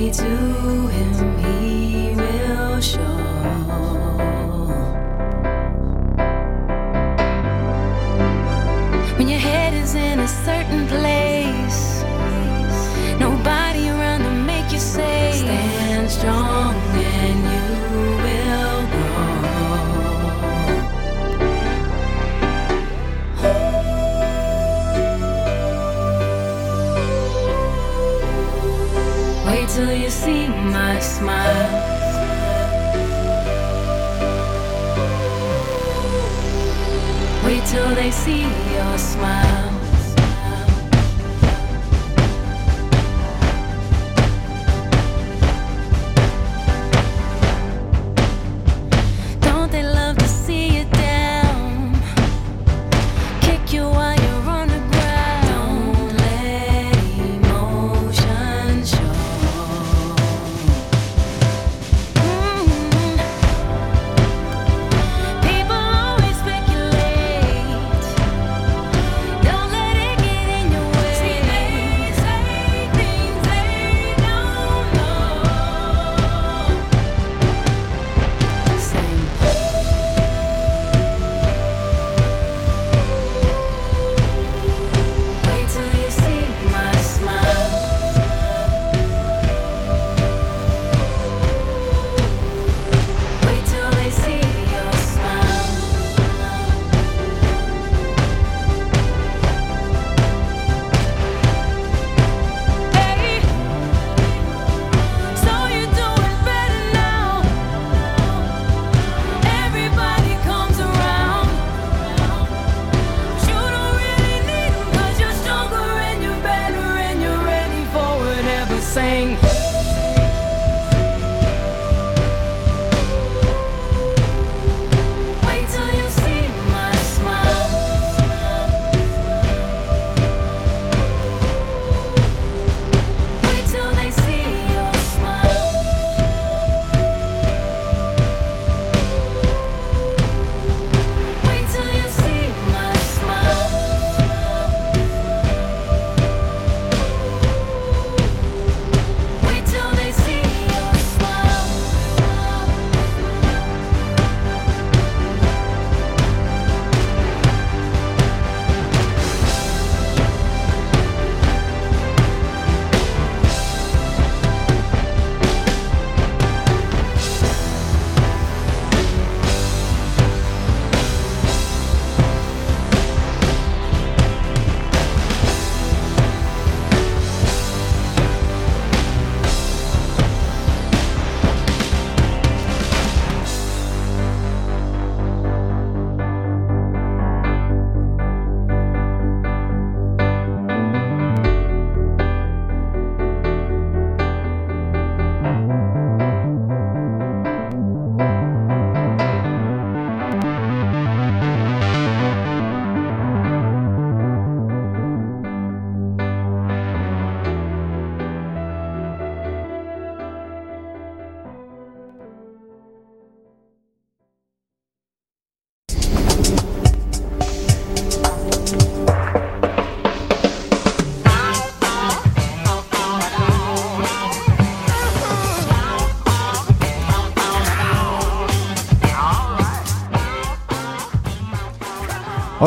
To Him, smile. Wait till they see your smile.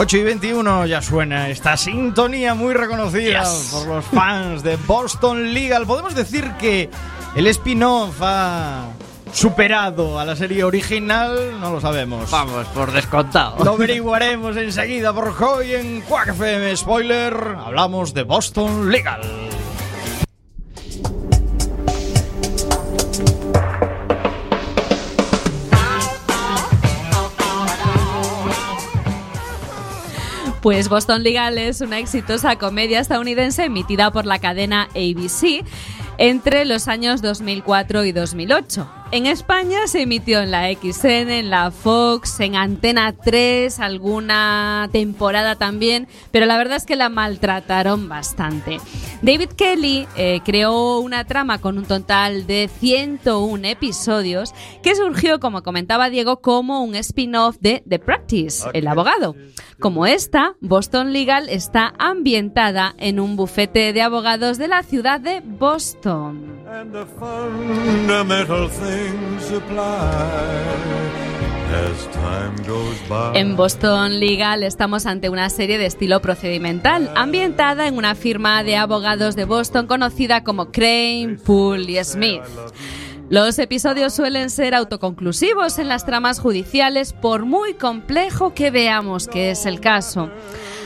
8 y 21 ya suena esta sintonía muy reconocida por los fans de Boston Legal. Podemos decir que el spin-off ha superado a la serie original, no lo sabemos. Vamos, por descontado. Lo averiguaremos enseguida por hoy en Quack FM Spoiler. Hablamos de Boston Legal. Pues Boston Legal es una exitosa comedia estadounidense emitida por la cadena ABC entre los años 2004 y 2008. En España se emitió en la XN, en la Fox, en Antena 3, alguna temporada también, pero la verdad es que la maltrataron bastante. David Kelly eh, creó una trama con un total de 101 episodios que surgió, como comentaba Diego, como un spin-off de The Practice, el abogado. Como esta, Boston Legal está ambientada en un bufete de abogados de la ciudad de Boston. En Boston Legal estamos ante una serie de estilo procedimental, ambientada en una firma de abogados de Boston conocida como Crane, Poole y Smith. Los episodios suelen ser autoconclusivos en las tramas judiciales por muy complejo que veamos que es el caso.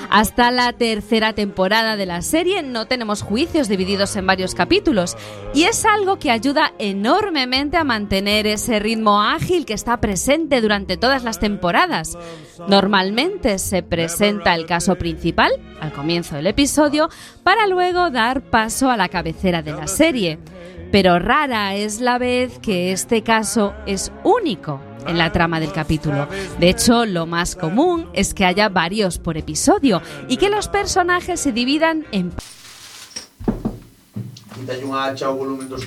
Hasta la tercera temporada de la serie no tenemos juicios divididos en varios capítulos y es algo que ayuda enormemente a mantener ese ritmo ágil que está presente durante todas las temporadas. Normalmente se presenta el caso principal al comienzo del episodio para luego dar paso a la cabecera de la serie. Pero rara es la vez que este caso es único en la trama del capítulo. De hecho, lo más común es que haya varios por episodio y que los personajes se dividan en volumen dos.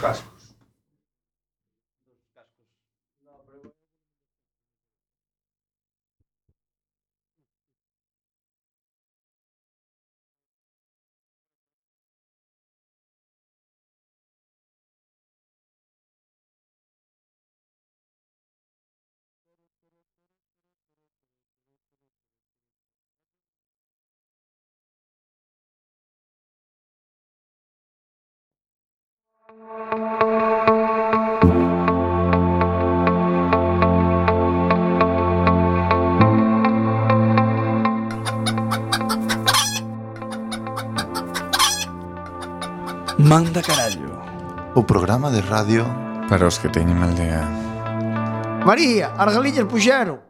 Manda Carallo. O programa de radio Para os que teñen aldea María, as galiñas puxeron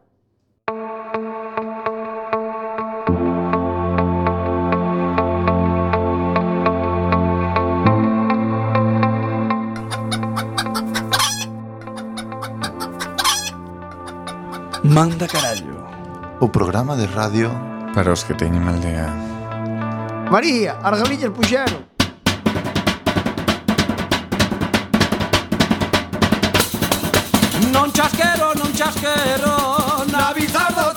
Manda carallo. O programa de radio Para os que teñen mal día. María, Argalillas puxeron Non chasquero, non chasquero Na bizardo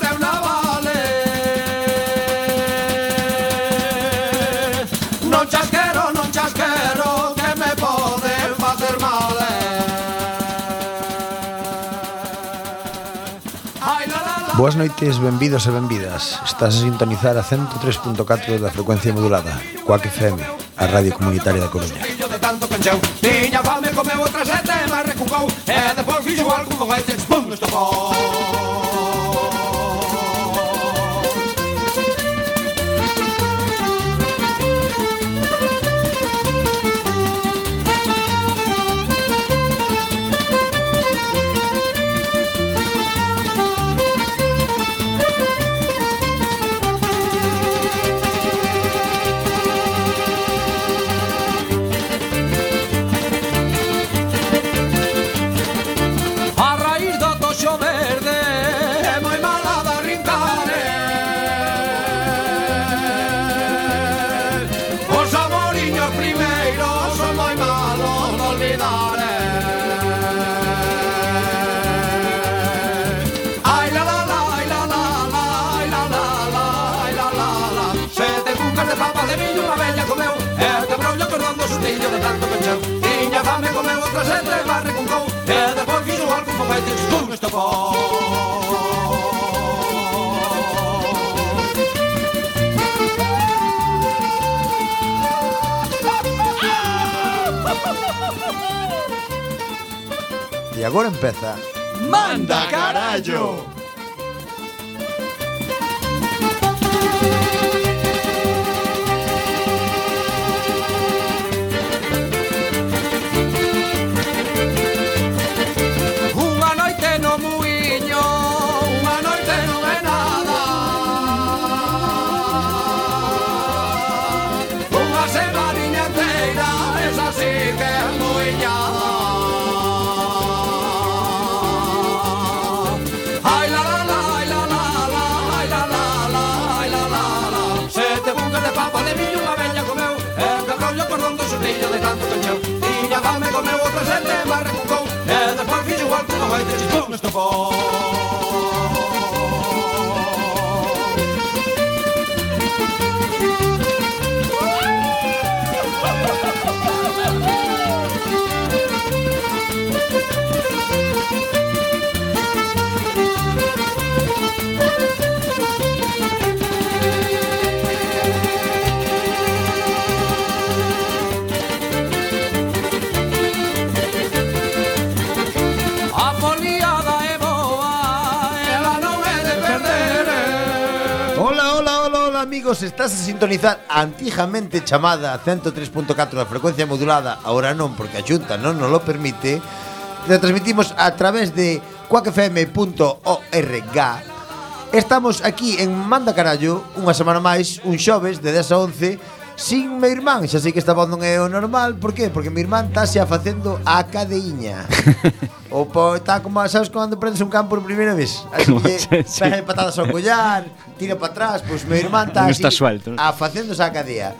Boas noites, benvidos e benvidas. Estás a sintonizar a 103.4 da frecuencia modulada, Coac FM, a radio comunitaria da Coruña. de tanto pencheu Tiña fame, comeu outra sete, mas recucou E depois fixo algo con este, pum, estopou olvidaré. Ai la, la, la, ai la, la, la, ai la, la, la, ai la, la, la. Sete cucas de papa de viño unha bella comeu, e este brollo perdón do sustillo de tanto pecheu. Tiña fame comeu outra sete, barre con cou, e depois fixo algo un poquete, estou que estopou. E agora empeza... Manda carallo! Tego miało prezentę Marek Kuką, nie na płatwicie łapkę, no hajdę ci pomysł to amigos, estás a sintonizar a antigamente chamada 103.4 da frecuencia modulada, ahora non porque a Xunta non nos lo permite, Te transmitimos a través de cuacfm.org Estamos aquí en Manda Carallo, unha semana máis, un xoves de 10 a 11 Sin meu irmán, xa sei que esta voz non é o normal. Por qué? Porque meu irmán está xa facendo a cadeiña. O po, está como, sabes, cando prendes un campo por primeira vez. Así que sí. pega patadas ao collar Tira para atrás, pois pues, meu irmán está no así está suelto. A facéndose a cadea.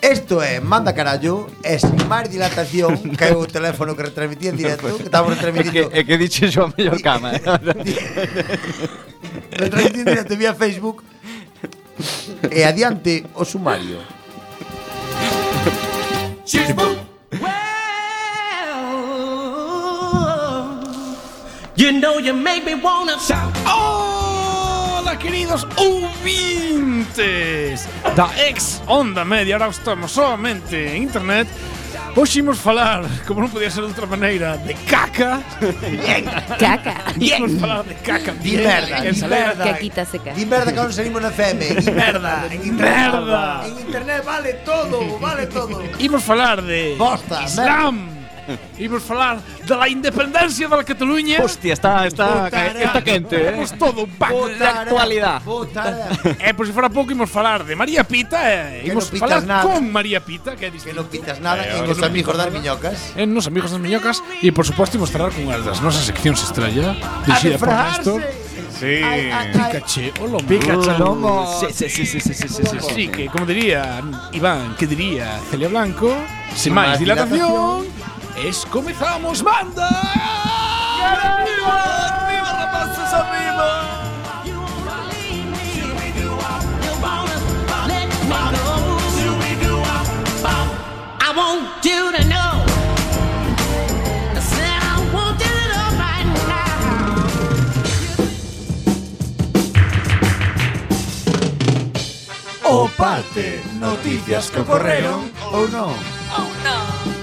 Esto é Manda Carallo é sin máis dilatación Caeu o teléfono que retransmitía en directo Que estamos retransmitindo É que, é que dixe xo a mellor cama ¿eh? Retransmitía en directo vía Facebook. E adiante o sumario. Chispum You know you make me wanna shout. Hola, queridos ouvintes da ex Onda Media Ahora estamos solamente en internet Hoxe imos falar, como non podía ser de outra maneira, de caca. Bien. Caca. Bien. Imos falar de caca. Di merda. Di merda. Caquita seca. Di merda que non salimos na FM. Di merda. En merda. En internet vale todo, vale todo. Imos falar de... Bosta. Islam. Merda. Imos falar da independencia da Cataluña. Hostia, está, está, Votará. está quente, eh. Temos todo un pack de Votará. actualidade. Eh, E por se fora pouco imos falar de María Pita, eh, Que imos no pitas falar nada. con María Pita, que é Que distinto. non pitas nada Eh, en que os non amigos das miñocas. Eh, en nos amigos das miñocas e por suposto imos cerrar con unha das nosas seccións estrella, dirixida por Néstor. Sí. Pikachu, olo Pikachu. Sí, sí, sí, sí, sí, sí, sí, sí. Sí, que como diría Iván, que diría Celia Blanco, sin máis Máis dilatación, dilatación, Es comezamos banda ¡Arriba! ¡Arriba, rapaces, arriba! I want you to know. I said I want you to know right now. O parte Noticias que ocorreron Ou non Oh, no.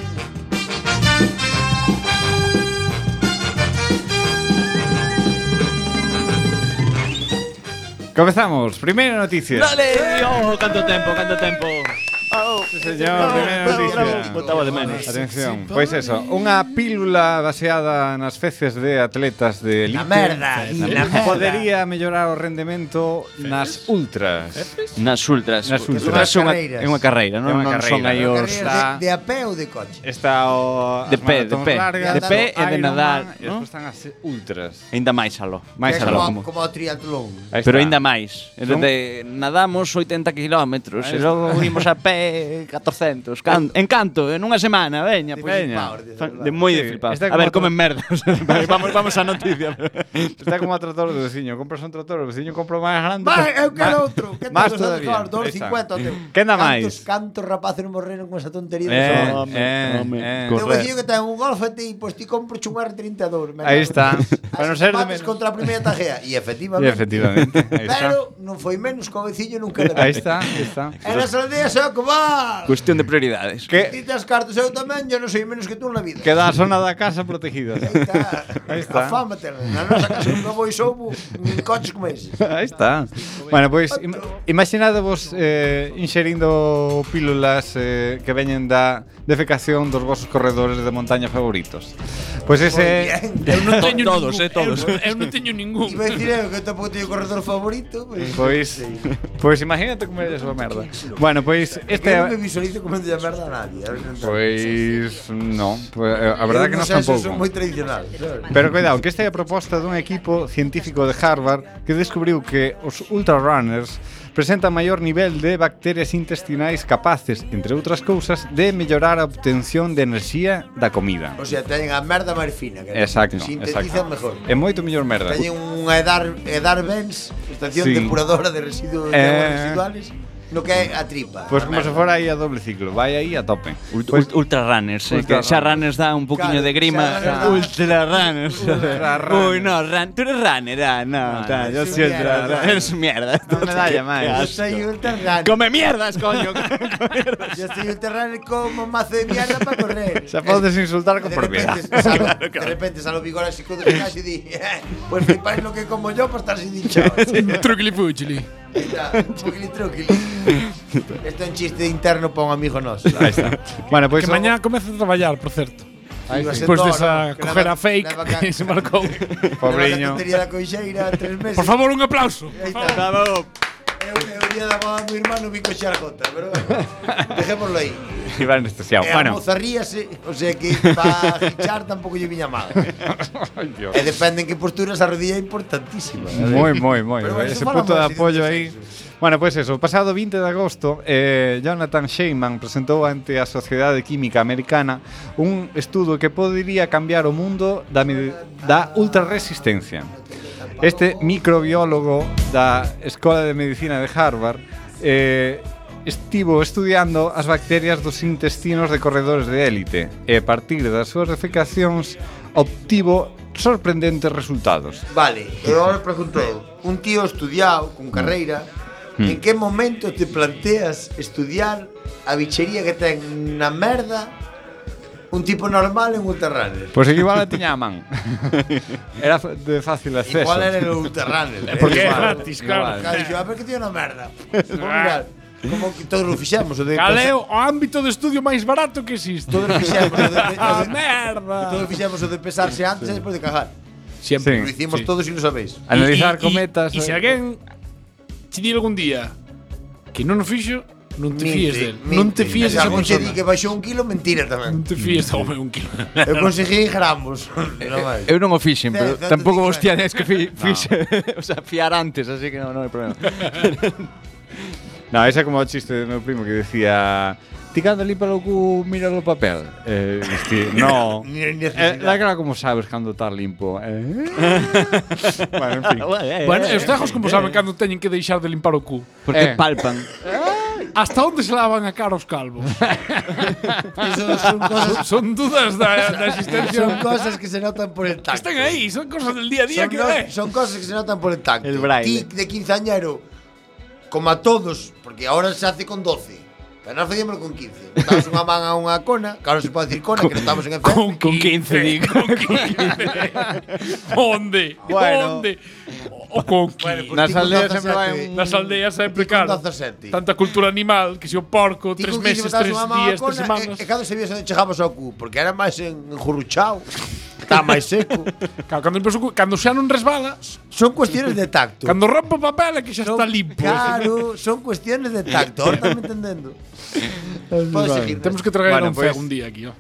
Comezamos, primeira noticia. Dale, oh, canto tempo, canto tempo señor, primeira noticia. Botaba de menos. Atención, pois eso, unha pílula baseada nas feces de atletas de elite. Na merda, na merda. Podería mellorar o rendemento nas ultras. Nas ultras. Nas ultras. É unha carreira, non, non son aí os... De, de a pé ou de coche? Está o... De pé, de pé. De pé e de nadar. E despois están as ultras. Ainda máis aló. Máis aló. Como, como o triatlón. Pero ainda máis. Nadamos 80 kilómetros e logo imos a pé 400, can, en canto, en unha semana, veña, pois. Veña. De moi de flipar. A ver, como comen merda. vamos, vamos á noticia. Está como a trator do veciño, compras un trator, o veciño compra máis grande. Vai, eu quero outro. Que máis todavía. 250 Que nada máis? Cantos rapaces morreron con esa tontería. Eh, eh, eh. Teu veciño que ten un Golf e ti, pois ti compro un R32. Aí está. Para non ser de menos. contra a primeira tajea. E efectivamente. E efectivamente. Pero non foi menos co veciño nunca. Aí está, aí está. Era só día só que va. Cuestión de prioridades. Que ti cartas eu tamén, yo non sei menos que tú na vida. Queda a zona da casa protegida. Aí está. Aí está. Afámate. Na nosa casa nunca vou soubo nin coches como ese. Aí está. Bueno, pois pues, im imaginadevos eh, inxerindo pílulas eh, que veñen da defecación dos vosos corredores de montaña favoritos. Pois pues ese eu non teño todos, eh, todos. Eu, eu non teño ningún. Iba a dicir que tampouco teño corredor favorito, pero Pois pues, pois imagínate como eres esa merda. Bueno, pois este chorizo comendo a merda a nadie. Pois non, a eh, verdade é que nós tampouco. Son moi tradicional. Pero cuidado, que esta é a proposta dun equipo científico de Harvard que descubriu que os ultrarunners presenta maior nivel de bacterias intestinais capaces, entre outras cousas, de mellorar a obtención de enerxía da comida. O sea, teñen a merda máis fina. Que exacto, sintetizan exacto. mejor. É moito mellor merda. Teñen unha edar, edar Benz, estación sí. depuradora de residuos eh... de residuales no que é a tripa. Pois a como se fora aí a doble ciclo, vai aí a tope. Ult- ult- ultra runners, eh, Ultra que xa runners. dá un poquinho Claro, de grima. xa ultra runners. Ultra Uy, runners. no, ran, tú eres runner, ah, no, No, no, yo soy ultra runner. Eres mierda. Non me dalla máis. Yo soy ultra runner. Come mierdas, coño. Yo soy ultra runner como mazo de mierda para correr. Xa podes insultar con de propiedad. repente, salo, de repente salo Vigor así con casi di, "Eh, pues flipáis lo que como yo para estar sin dichado. Truquili fuchili. Está, Isto é un chiste interno para un amigo nos. Ahí está. Bueno, pues, que mañá comeza a traballar, por certo. Aí sí. Despois desa no, coger a fake que se marcou. Pobreño. Por favor, un aplauso. Ahí Por favor. día da boda do no vi coxar gota, pero bueno, dejémoslo aí. Iba anestesiado. E bueno. a moza ríase, o sea que para fichar tampouco lle viña mal. e eh, depende en que postura esa rodilla é importantísima. Moi, moi, moi. Ese punto de apoio aí. Bueno, pois pues eso, o pasado 20 de agosto eh, Jonathan Sheyman presentou ante a Sociedade Química Americana un estudo que podería cambiar o mundo da, da ultrarresistencia. Este microbiólogo da Escola de Medicina de Harvard eh, estivo estudiando as bacterias dos intestinos de corredores de élite e a partir das súas defecacións obtivo sorprendentes resultados. Vale, e agora pregunto eu, un tío estudiado con carreira, mm. en que momento te planteas estudiar a bichería que ten na merda un tipo normal en Ultrarunner. Pois pues igual a tiña a man. Era de fácil acceso. Igual era el Ultrarunner. eh? Porque é gratis, claro. Claro, dixo, ah, a ver que tiña na merda. Vou mirar. Como que todos lo fixemos o de Cal é o ámbito de estudio máis barato que existe? Todos o fixamos. o de, a ah, merda. Todos fixemos o de pesarse antes e despois de cagar. Siempre. Sí, lo hicimos sí. todos y lo sabéis. Analizar y, y, cometas. Y, y si eh. alguén te di algún día que non o fixo, Non te minti, fíes del. Non te fíes desa persona. Se que baixou un kilo, mentira tamén. Non te fíes, home, un kilo. Eu conseguí gramos. eu non o fixen, pero tampouco vos tiades que fi, fixe. O sea, fiar antes, así que non, non hai problema. no, esa é como o chiste do meu primo que decía tirando ali para o cu, mira o papel. Eh, este, no. eh, la cara como sabes cando está limpo. Eh? bueno, en fin. bueno, eh, eh, os dejos eh, como saben cando teñen que deixar de limpar o cu. Porque eh. palpan. Hasta onde se lavan a cara os calvos? Eso son cosas, Son dudas da, da existencia. son cosas que se notan por el tacto. Están aí, son cosas del día a día Son, que no- eh. son cosas que se notan por el tacto. El braille. Ti de quinceañero, como a todos, porque ahora se hace con 12. Pero nós facíamos con 15. Botabas unha man a unha cona, claro se pode decir cona, que non estamos en FM. Con, Con 15, digo. Con 15. Onde? Bueno. Onde? o conqui. Bueno, Nas aldeas sempre vai un... Nas aldeas sempre, claro. 17. Tanta cultura animal que se o porco ti tres meses, tres días, tres eh, semanas. E, e cando se vía onde chegabas ao cu, porque era máis en enjurruchao. Está máis seco. Claro, cando, empezou, cando xa non resbala... Son cuestiones de tacto. Cando rompo papel é que xa son, está limpo. Claro, son cuestiones de tacto. Ahora están entendendo. Podes seguir. Temos eh. que traer bueno, un pois pues, un día aquí, ó.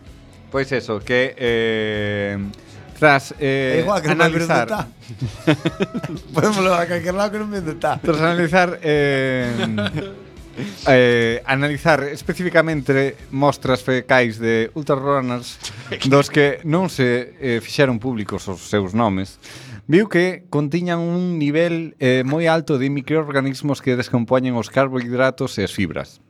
Pois pues eso, que... Eh, Tras eh, igual que analizar no Podémoslo a calquer lado que non me está. Tras analizar eh, eh, analizar especificamente mostras fecais de ultrarunners dos que non se eh, fixeron públicos os seus nomes viu que contiñan un nivel eh, moi alto de microorganismos que descompoñen os carbohidratos e as fibras.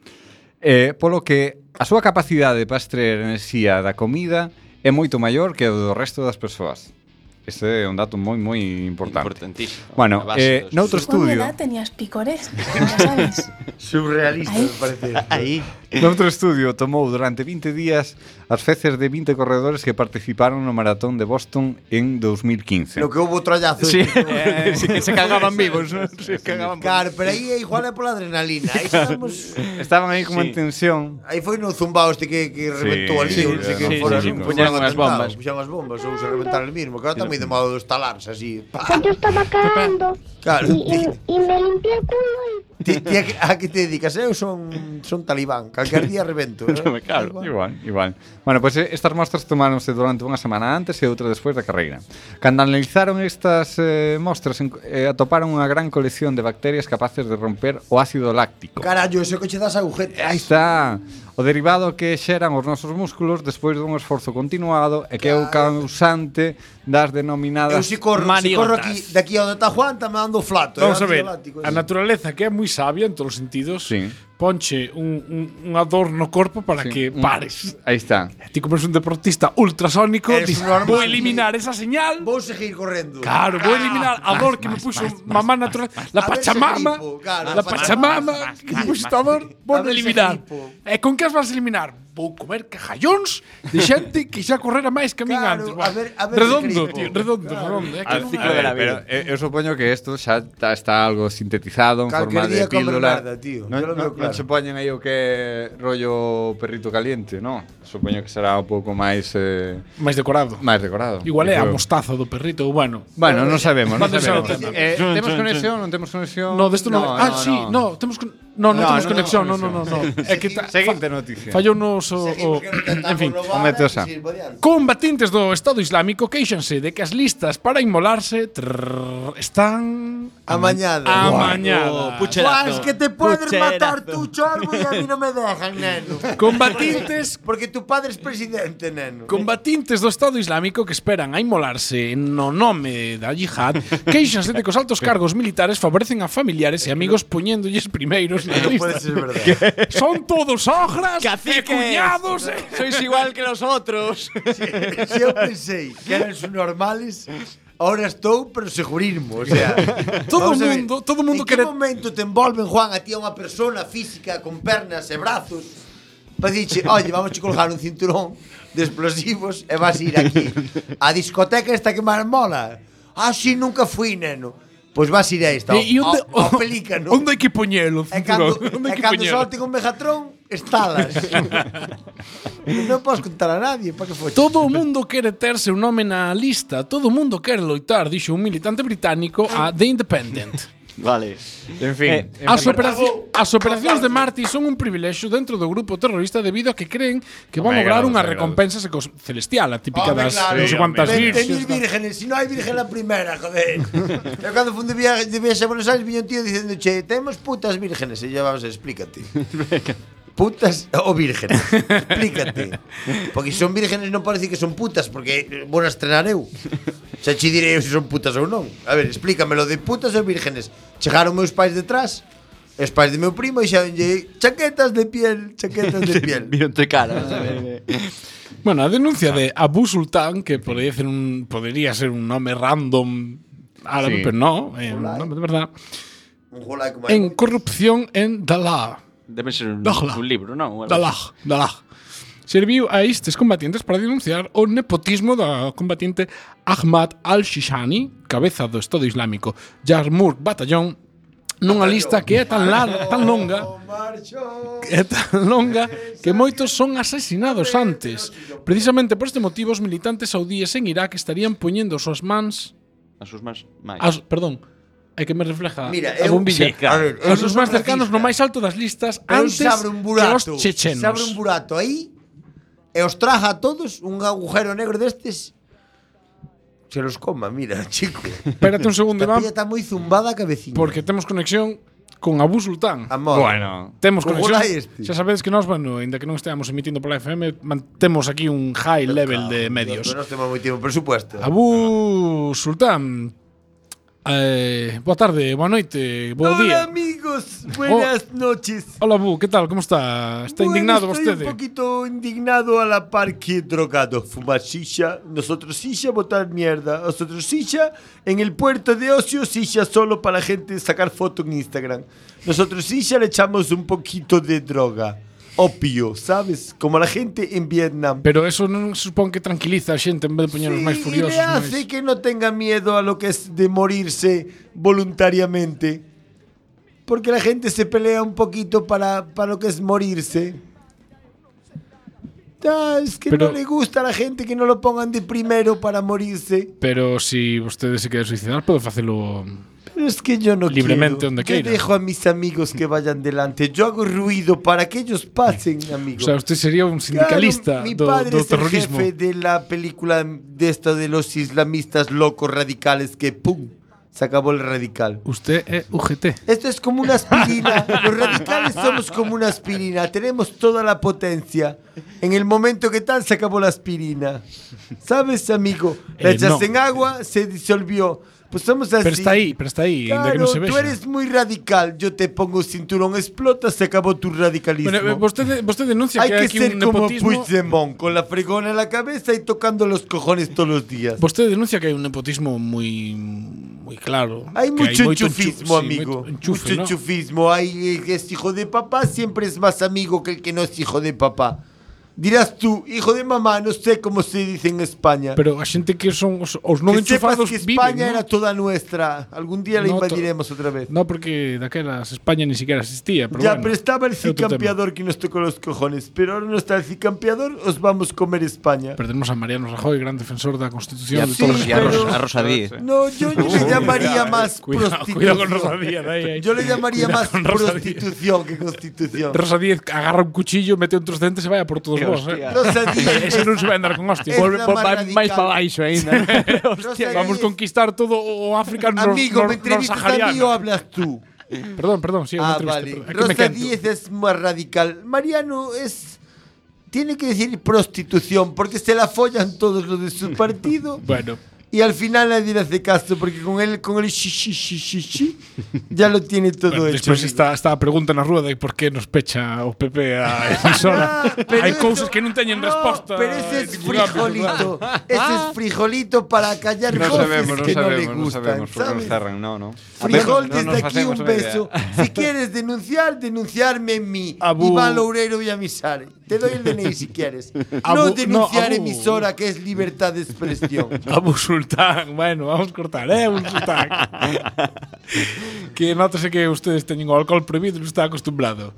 Eh, polo que a súa capacidade para extraer enerxía da comida é moito maior que o do resto das persoas. Este é un dato moi moi importante. Importantísimo. Bueno, eh, noutro estudio... Con edad tenías picores, sabes? Surrealista, me parece. Aí. Noutro estudio tomou durante 20 días as feces de 20 corredores que participaron no maratón de Boston en 2015. Lo que houve trallazo. Sí, eh, sí que se cagaban vivos, ¿no? se cagaban. Claro, pero aí é igual é pola adrenalina. Aí estamos Estaban aí como sí. en tensión. Aí foi no zumbao este que, que reventou ali, sí, non sei que sí, fora, sí, sí, puñan as bombas, puñan as bombas ou se reventaron el mismo, que ahora está moi de modo de estalarse así. Pa. Yo estaba cagando. Claro. E me limpié el culo e Ti, ti a, a que te dedicas? Eu son, son talibán, calquer día revento. Eh? Claro, igual. igual, igual. Bueno, pois pues, eh, estas mostras tomáronse durante unha semana antes e outra despois da carreira. Cando analizaron estas eh, mostras, eh, atoparon unha gran colección de bacterias capaces de romper o ácido láctico. Carallo, ese coche das agujetas. Aí está. O derivado que xeran os nosos músculos despois dun esforzo continuado e que é o causante das denominadas Eu si corro, si corro aquí, de aquí onde está Juan, está me dando flato. Vamos eh, a ver, a naturaleza que é moi sabia en todos os sentidos, Sí. ponche un, un, un ador no corpo para Sí, que un- pares. Aí está. E Ti como eres un deportista ultrasónico, dis, un vou eliminar esa señal. Vou seguir correndo. Claro, vou eliminar a dor que me puxo mamá natural, la A Pachamama, claro, la a Pachamama, que me puxo esta dor, vou A eliminar. E con que as vas eliminar? vou comer cajallóns de xente que xa correra máis que a min claro, antes. Bueno, a ver, a ver redondo, tío, redondo, claro. redondo. É que non... ciclo ver, de la vida. Pero, eh, eu supoño que isto xa está, está algo sintetizado en Calquer forma de píldora. Merda, tío. Non, non, claro. non se poñen aí o que rollo perrito caliente, non? Supoño que será un pouco máis... Eh, máis decorado. Máis decorado. Igual é a mostaza do perrito, bueno. Bueno, non sabemos, non sabemos. Eh, temos conexión, non temos conexión? No, desto non. Ah, sí, no, temos conexión. No, non no, temos no, conexión, no, non, no. no. É que ta, Seguinte noticia. Fallou nos o, o en fin, o Meteo Combatintes do Estado Islámico queixanse de que as listas para inmolarse trrr, están amañadas. Amañadas. Oh, es que te podes matar tu chorbo e a mí no me dejan, neno. Combatintes porque tu padre es presidente, neno. Combatintes do Estado Islámico que esperan a inmolarse no nome da Jihad queixanse de que os altos cargos militares favorecen a familiares e eh, amigos poñéndolles primeiros no puede ser verdad. ¿Qué? Son todos sogras Caciques. cuñados. Eh. Sois igual que los outros. Si se eu pensei que eran normales, ahora estou, pero segurismo, o sea, todo o mundo, todo mundo en que quere... momento te envolven, Juan, a ti a unha persona física con pernas e brazos para diche, oye, vamos a colgar un cinturón de explosivos e vas ir aquí a discoteca esta que máis mola. Ah, nunca fui, neno. Pois vas ir a esta. E, e onde, o, o, pelícano. Onde hai que poñelo? E cando, onde e cando solte con Megatron, estalas. non podes contar a nadie para que foi. Todo o mundo quere terse un nome na lista, todo o mundo quere loitar, dixo un militante británico a The Independent. Vale. En fin. Eh, as, operaci as operacións de Marti son un privilexio dentro do grupo terrorista debido a que creen que van lograr unha recompensa celestial, a típica das claro, non sei cuantas virxes. vírgenes, se non hai virgen la primeira, joder. Eu cando fun de viaxe, de viaxe a Buenos Aires, viña un tío dicendo, che, temos putas vírgenes, e vamos, explícate. putas o vírgenes. Explícate. Porque se son vírgenes non decir que son putas, porque vou a estrenar eu. Xa che direi eu se son putas ou non. A ver, explícamelo de putas ou vírgenes. Chegaron meus pais detrás, e os pais de meu primo e xa chaquetas de piel, chaquetas de piel. Vieron tu cara. ¿sabes? Bueno, a denuncia de Abu Sultán, que podría ser un, podría ser un nome random árabe, Sí. pero no, é un nome de verdad. Un En corrupción en Dalah. Debe ser un, Dajla. un libro, non? Dalag, Dalag. Serviu a estes combatientes para denunciar o nepotismo da combatiente Ahmad al-Shishani, cabeza do Estado Islámico, Yarmouk Batallón, nunha lista que é tan larga, tan longa, que é tan longa que moitos son asesinados antes. Precisamente por este motivo os militantes saudíes en Irak estarían poñendo as súas mans As súas mans. As, perdón, É que me refleja Mira, a bombilla. Sí, claro. a ver, os máis cercanos no máis alto das listas Pero antes sabre un burato, que os chechenos. Se abre un burato aí e os traja a todos un agujero negro destes se los coma, mira, chico. Espérate un segundo, Iván. está moi zumbada a cabeciña. Porque temos conexión con Abu Sultán. Amor. Bueno, temos conexión. Este. Xa sabedes que nós, bueno, ainda que non esteamos emitindo pola FM, mantemos aquí un high level de medios. Non temos moi tempo, por supuesto. Abu Sultán eh, boa tarde, boa noite, bo Hola día. amigos, buenas noches. Hola, Abu, que tal? Como está? Está Bueno, indignado estoy vostede? un poquito indignado a la par que drogado. Fumar shisha, nosotros shisha, botar mierda. Nosotros shisha, en el puerto de ocio, shisha solo para la gente sacar foto en Instagram. Nosotros shisha le echamos un poquito de droga. Opio, ¿sabes? Como la gente en Vietnam. Pero eso non supón que tranquiliza a xente en vez de poñernos máis Sí, furiosos. y le hace máis- que no tenga miedo a lo que es de morirse voluntariamente. Porque la gente se pelea un poquito para, para lo que es morirse. Ah, es que Pero- no le gusta a la gente que no lo pongan de primero para morirse. Pero si vostede se quere suicidar, pode facelo es que yo no Libremente quiero. donde Yo quiera. dejo a mis amigos que vayan delante. Yo hago ruido para que ellos pasen, amigo. O sea, usted sería un sindicalista Claro, mi do, padre do es el jefe de la película de esto de los islamistas locos radicales que ¡pum! Se acabó el radical. Usted é UGT. Esto es como una aspirina. Los radicales somos como una aspirina. Tenemos toda la potencia. En el momento que tal se acabó la aspirina. ¿Sabes, amigo? La Eh, echas no. en agua, se disolvió. Pues somos así. Pero está aí, pero está aí, ainda que Claro, non se tú eres muy radical. Yo te pongo cinturón, explota, se acabó tu radicalismo. Bueno, eh, vostede, vostede denuncia Hay que hai que ser un como nepotismo. Puigdemont, con la fregona en la cabeza y tocando los cojones todos los días. Vostede denuncia que hai un nepotismo moi moi claro. Hay mucho moito enchufismo, enchu- amigo. enchufe, mucho ¿no? enchufismo. Hay que es hijo de papá, siempre es más amigo que el que no es hijo de papá. Dirás tú, hijo de mamá, no sé cómo se dice en España. Pero a xente que son os, os non que sepas enchufados que viven, España ¿no? era toda nuestra. Algún día la No, to- invadiremos otra vez. No, porque daquelas España ni siquiera existía, pero ya, bueno, pero estaba el cicampeador que nos tocó los cojones. Pero ahora no está el cicampeador, os vamos a comer España. Perdemos a Mariano Rajoy, gran defensor da Constitución Y a- de sí, todos os pero- españoles. a Rosa Díez. No, yo le llamaría más cuidado, prostitución. Cuidado con Rosa Díez, ahí, ahí. Yo le llamaría Cuidado más prostitución que constitución. Rosa Díez agarra un cuchillo, mete un trocente e se vaya por todos Vos, hostia. eh. Rosa Díez Ese non se vai andar con Volve- la volve- más máis radical. pa baixo aínda. Rosa Vamos Díez- conquistar todo o África nor, Amigo, nor, ¿me entrevistas a mí o hablas tú? Perdón, perdón, sí, Ah, vale. Rosa. Díez es más radical. Mariano es. Tiene que decir prostitución, porque se la follan todos los de su partido. Bueno. y al final nadie hace caso porque con él con el shi, shi, shi, shi ya lo tiene todo bueno, hecho. Despois está, está a pregunta na rúa de por que nos pecha o PP a emisora. Ah, no, Hai cousas que non teñen no, resposta. Pero ese es frijolito, ese es frijolito para callar no cosas sabemos, que no, sabemos, no le gustan, no sabemos, ¿sabes? Cerran, no, no. Frijol desde no aquí un beso. si quieres denunciar, denunciarme en mí, Abu. Iván Loureiro Villamisares. Te doy el DNI si quieres. no denunciar no, emisora que es libertad de expresión. Abu Sultán, bueno, vamos a cortar, ¿eh? Abu Sultán. que nótese que ustedes teñen o alcohol prohibido, no está acostumbrado.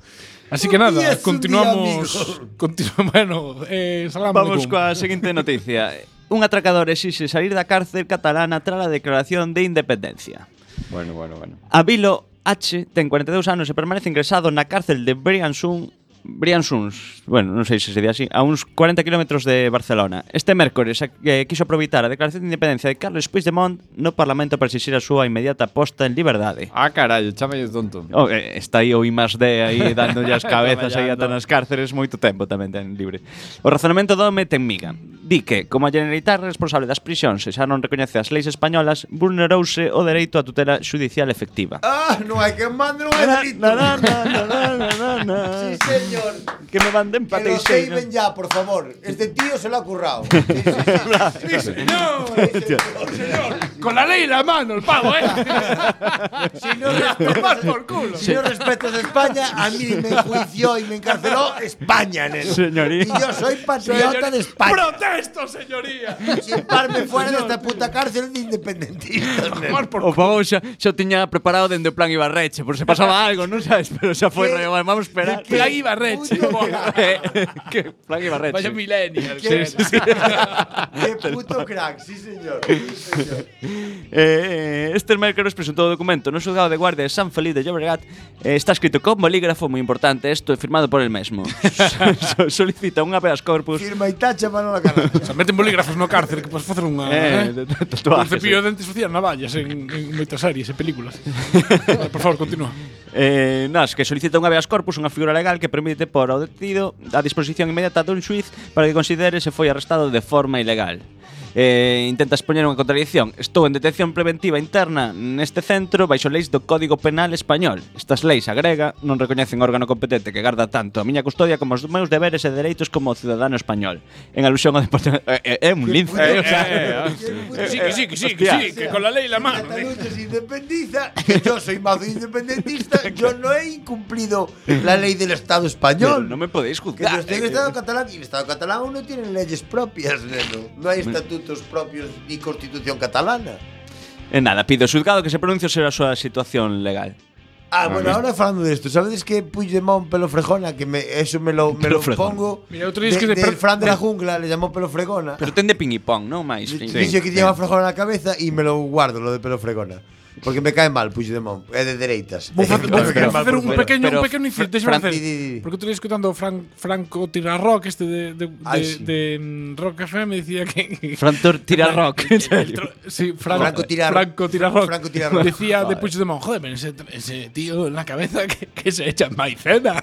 Así que nada, continuamos. continuamos bueno, eh, salam Vamos coa seguinte noticia. Un atracador exixe salir da cárcel catalana tras a declaración de independencia. Bueno, bueno, bueno. Abilo H ten 42 anos e permanece ingresado na cárcel de Briansun Bríans uns, bueno, non sei se se di así, a uns 40 km de Barcelona. Este mércores eh, quiso aproveitar a declaración de independencia de Carles Puigdemont no Parlamento para exixir a súa inmediata posta en liberdade. Ah, carallo, chamalles tonto. Oh, eh, está aí o I más D aí dándolle as cabezas aí ata nas cárceres moito tempo tamén ten libre. O razonamento do home ten miga. Di que, como a Generalitat responsable das prisións e xa non recoñece as leis españolas, vulnerouse o dereito á tutela judicial efectiva. Ah, non hai que mandar un delito. Na, na, na, na, na, na, na. Sí, señor. Que me manden Que lo saben ya, por favor. Este tío se lo ha currado. Sí, sí, sí. Sí, señor. Con la ley en la mano, el pavo, eh. Si no respetas, por culo. Si no respetas España, a mí me enjuició y me encarceló España, neno. Señoría. Y yo soy patriota de España. ¡Protesto, señoría! Chimparme fuera de esta puta cárcel de independentistas, neno. O pavo xa, xa tiña preparado dende o plan Ibarreche, por se pasaba algo, non sabes? Pero xa foi rollo, "Vale, vamos a esperar. ¿Qué? Plan Ibarreche. Barrecci. Que che Franchi Vaya millennial. Che, sí, sí. Qué puto crack, sí señor. Sí, señor. Eh, eh este mércores presentou o documento no xulgado de guardia de San Feliz de Llobregat. Eh, está escrito con bolígrafo, moi importante, esto é firmado por el mesmo. so, solicita unha habeas corpus. Firma e tacha para la cara. Se meten bolígrafos no cárcel que podes facer unha eh, eh, tatuaje. Un cepillo sí. de dentes facían navallas en, en moitas series e películas. Por favor, continúa. Eh, nas, que solicita un habeas corpus unha figura legal que permite por ao detido a disposición inmediata dun xuiz para que considere se foi arrestado de forma ilegal eh, intenta expoñer unha contradicción. Estou en detención preventiva interna neste centro baixo leis do Código Penal Español. Estas leis, agrega, non recoñecen órgano competente que garda tanto a miña custodia como os meus deberes e dereitos como cidadano español. En alusión ao deporte... É eh, eh, un lince, eh, eh, o sea... Eh, eh, eh sí, que sí, que sí, que sí, que con la lei la mano. Cataluña eh. se independiza, que yo soy mazo independentista, yo no he incumplido la ley del Estado español. No, no me podéis juzgar. Que no estoy en el Estado catalán y el Estado catalán aún no tiene leyes propias, neno. No hay estatuto estatutos propios ni constitución catalana. E nada, pido ao xulgado que se pronuncie sobre a súa situación legal. Ah, bueno, ahora falando de esto, ¿sabedes que Puigdemont pelo fregona? Que me, eso me lo, me lo pongo Mira, de, es que de del per- Fran de la jungla, le llamó pelo fregona. Pero ten de ping y pong, non máis. Dice que lleva fregona na cabeza e me lo guardo, lo de pelo fregona. Porque me cae mal Puigdemont, é de dereitas. Vou facer un pequeño, pero un pequeño déxame facer. di. Porque día escutando Fran, Franco Tirarrock este de, de, de, sí. de, Rock FM decía que Frantor tira rock, en serio. Sí, Fran- Franco Tirar- Franco Tirarrock. Franco Tirarrock. Decía de Puigdemont, joder, pero ese, ese tío en la cabeza que, que se echa maicena.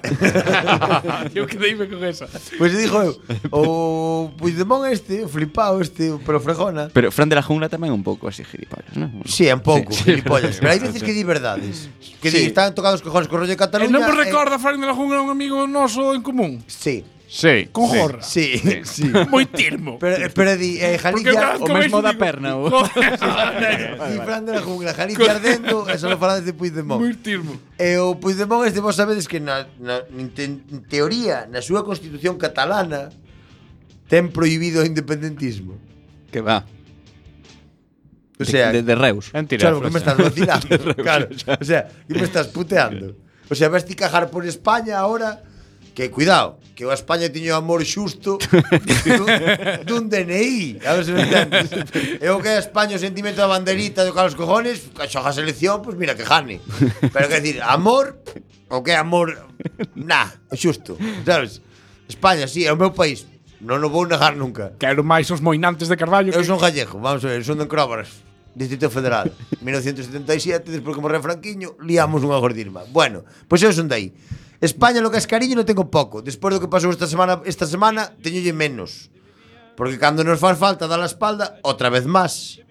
Yo quedeime con esa. Pois pues dijo eu, o Puigdemont este, o flipado este, o pelo fregona. Pero Fran de la Jungla tamén un pouco así gilipollas, non? Sí, un pouco, gilipollas. Pois, pero hai veces que di verdades. Que sí. di, están tocados cojones co rollo de Cataluña. E non vos recorda, eh, eh Frank de la Junga, un amigo noso en común. Sí. Sí. Con sí, jorra. Sí, sí. sí. Moi tirmo. Pero, eh, pero di, eh, Jalicia... O mesmo da perna. O... Di Fran de la jungla, Jalicia ardendo, e só falades de Puigdemont. Moi tirmo. E o Puigdemont este vos sabedes que na, na, en teoría, na súa constitución catalana, ten prohibido o independentismo. Que va. O sea, de, de, de Reus. Claro, que me estás vacilando. Claro. O sea, que me estás puteando. O sea, vas ti cajar por España ahora que cuidado, que o España tiño amor xusto dun, dun DNI, a ver se me entendes. E o que a España o sentimento da banderita do calos Cojones, que xoga a selección, pois pues mira que jane. Pero que decir, amor, o que amor, nah, xusto, sabes? España, sí, é o meu país, Non o vou negar nunca. Quero máis os moinantes de Carballo. Eu que... son gallego, vamos a ver, son de Encróbaras, Distrito Federal, 1977, despois que morreu Franquiño, liamos unha gordirma. Bueno, pois eu son dai. España lo que es cariño non tengo pouco. Despois do que pasou esta semana, esta semana teñolle menos. Porque cando nos faz falta dar a espalda, outra vez máis.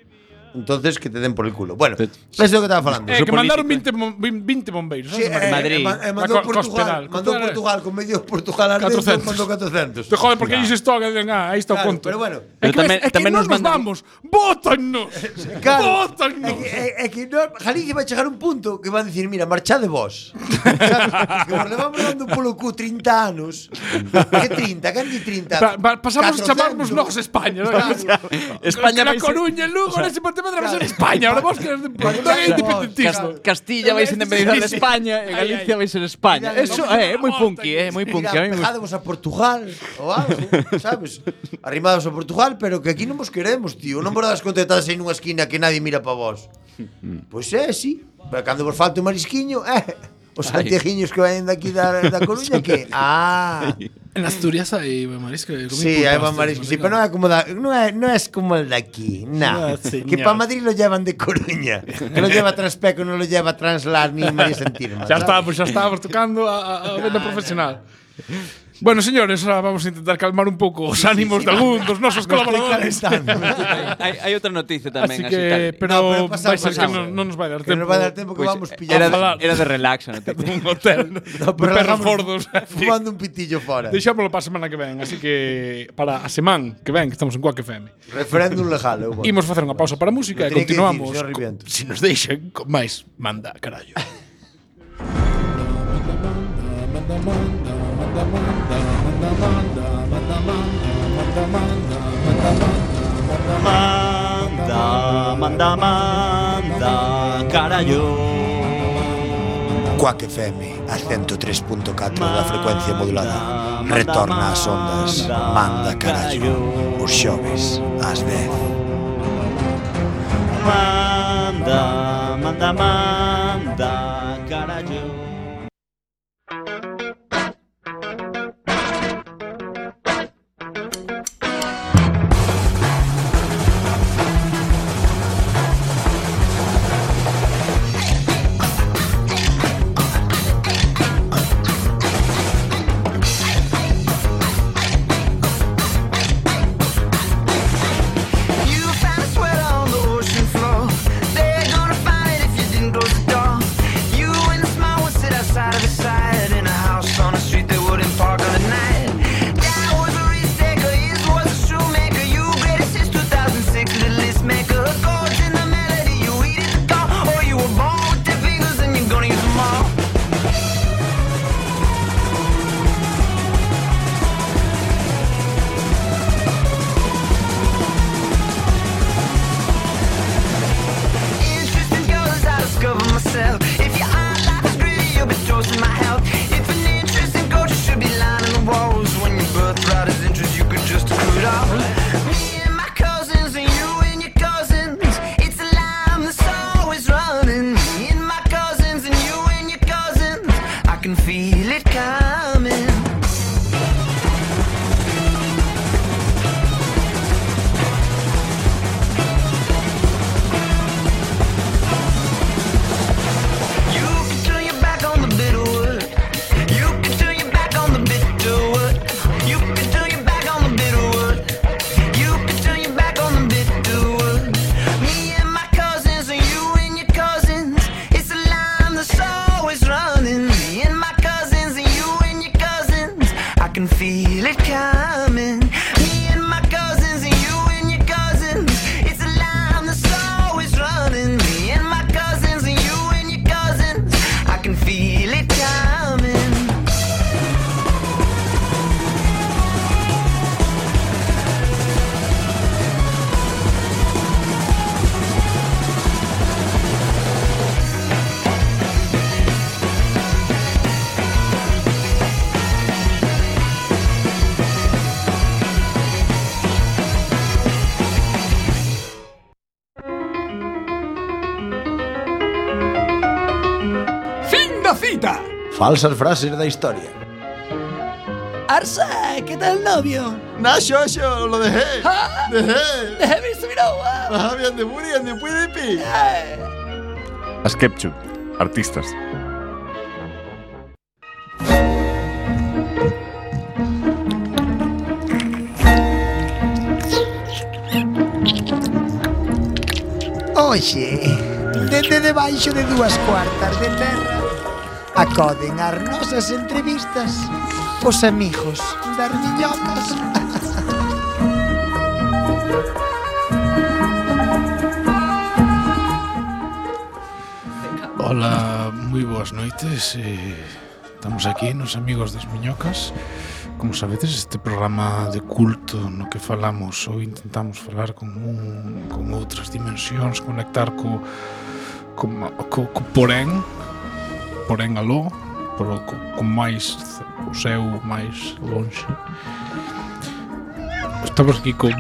Entonces, que te den por el culo. Bueno, eso é o que estaba falando. Eh, que mandaron político, 20, mon- 20 bombeiros. Sí, eh, Madrid. eh, eh, mandou co- Portugal, mandou. Portugal con medio Portugal ardendo, 400. mandou 400. Te joden porque que digan, ah, aí está o Claro, conto. pero bueno. É Pero que, tamén- é que tamén nos nos vamos. ¡Vótanos! Claro, ¡Vótanos! É que, é, é que no, Galicia vai chegar un punto que van a decir, mira, marchade vos. Vos levamos dando polo cu 30 anos. Que 30? Que andi 30? Pa- pa- pasamos a 400. chamarnos nós España, ¿no? Claro. España la vai ser- Coruña, el Lugo, ahora se me atravesar claro. España, ahora vos queres de independentista. Castilla vai ser independizar de España e Galicia vai ser España. Eso é é moi punky, eh, é moi punky. Pegádevos a Portugal ou algo, sabes? Arrimados a Portugal, pero que aquí non vos queremos, tío. Non vos das contratadas en unha esquina que nadie mira para vos. Pois é, eh, sí. Pero cando vos falta un marisquiño, eh... Os antejiños que vayan daqui da, da Coruña que ah En Asturias hai marisco eh, comí Sí, hai marisco, sí, pero non é como da, non é, non é como el daqui, na. Ah, no, que para Madrid lo llevan de Coruña. Que lo lleva Transpeco, non lo lleva Translar ni María Santirma. Xa está, pois pues, xa tocando a, a, a venda profesional. Bueno, señores, ahora vamos a intentar calmar un pouco os ánimos sí, sí, de algún dos nosos colaboradores. hai, hai outra noticia tamén. Así que, así, tal. pero, no, pero pasamos, vai ser que non, non nos vai dar tempo. Que nos vai dar tempo que pues, vamos pillar. Era, de, era de relax a noticia. un hotel, no, pero perros gordos. Fumando un pitillo fora. Deixámoslo para a semana que ven, así que para a semana que ven, que estamos en Quack FM. Referéndum legal. Eu, bueno. Imos facer unha pausa para a música e continuamos. Se si nos deixen con máis, manda, carallo. Manda, manda, manda, carallo Coac FM, a 103.4 da frecuencia modulada. Retorna ás ondas, manda carallo. Os xoves, ás 10 Manda, manda, manda. Falsas frases da historia. Arsa, ¿qué tal el novio? Nah, Shosho, lo dejé. Ah, Dejé. Dejé visto, mira, guau. Ah, bien de Muri, bien de Puidipi. As Kepchu, artistas. Oxe, dende debaixo de dúas cuartas de terra Acoden as nosas entrevistas os amigos das miñocas. Hola, moi boas noites. Eh, estamos aquí nos amigos das miñocas. Como sabedes, este programa de culto no que falamos ou intentamos falar con un, con outras dimensións, conectar co, co, co, co porén, porén aló pero co, con máis o seu máis lonxe. Estamos aquí con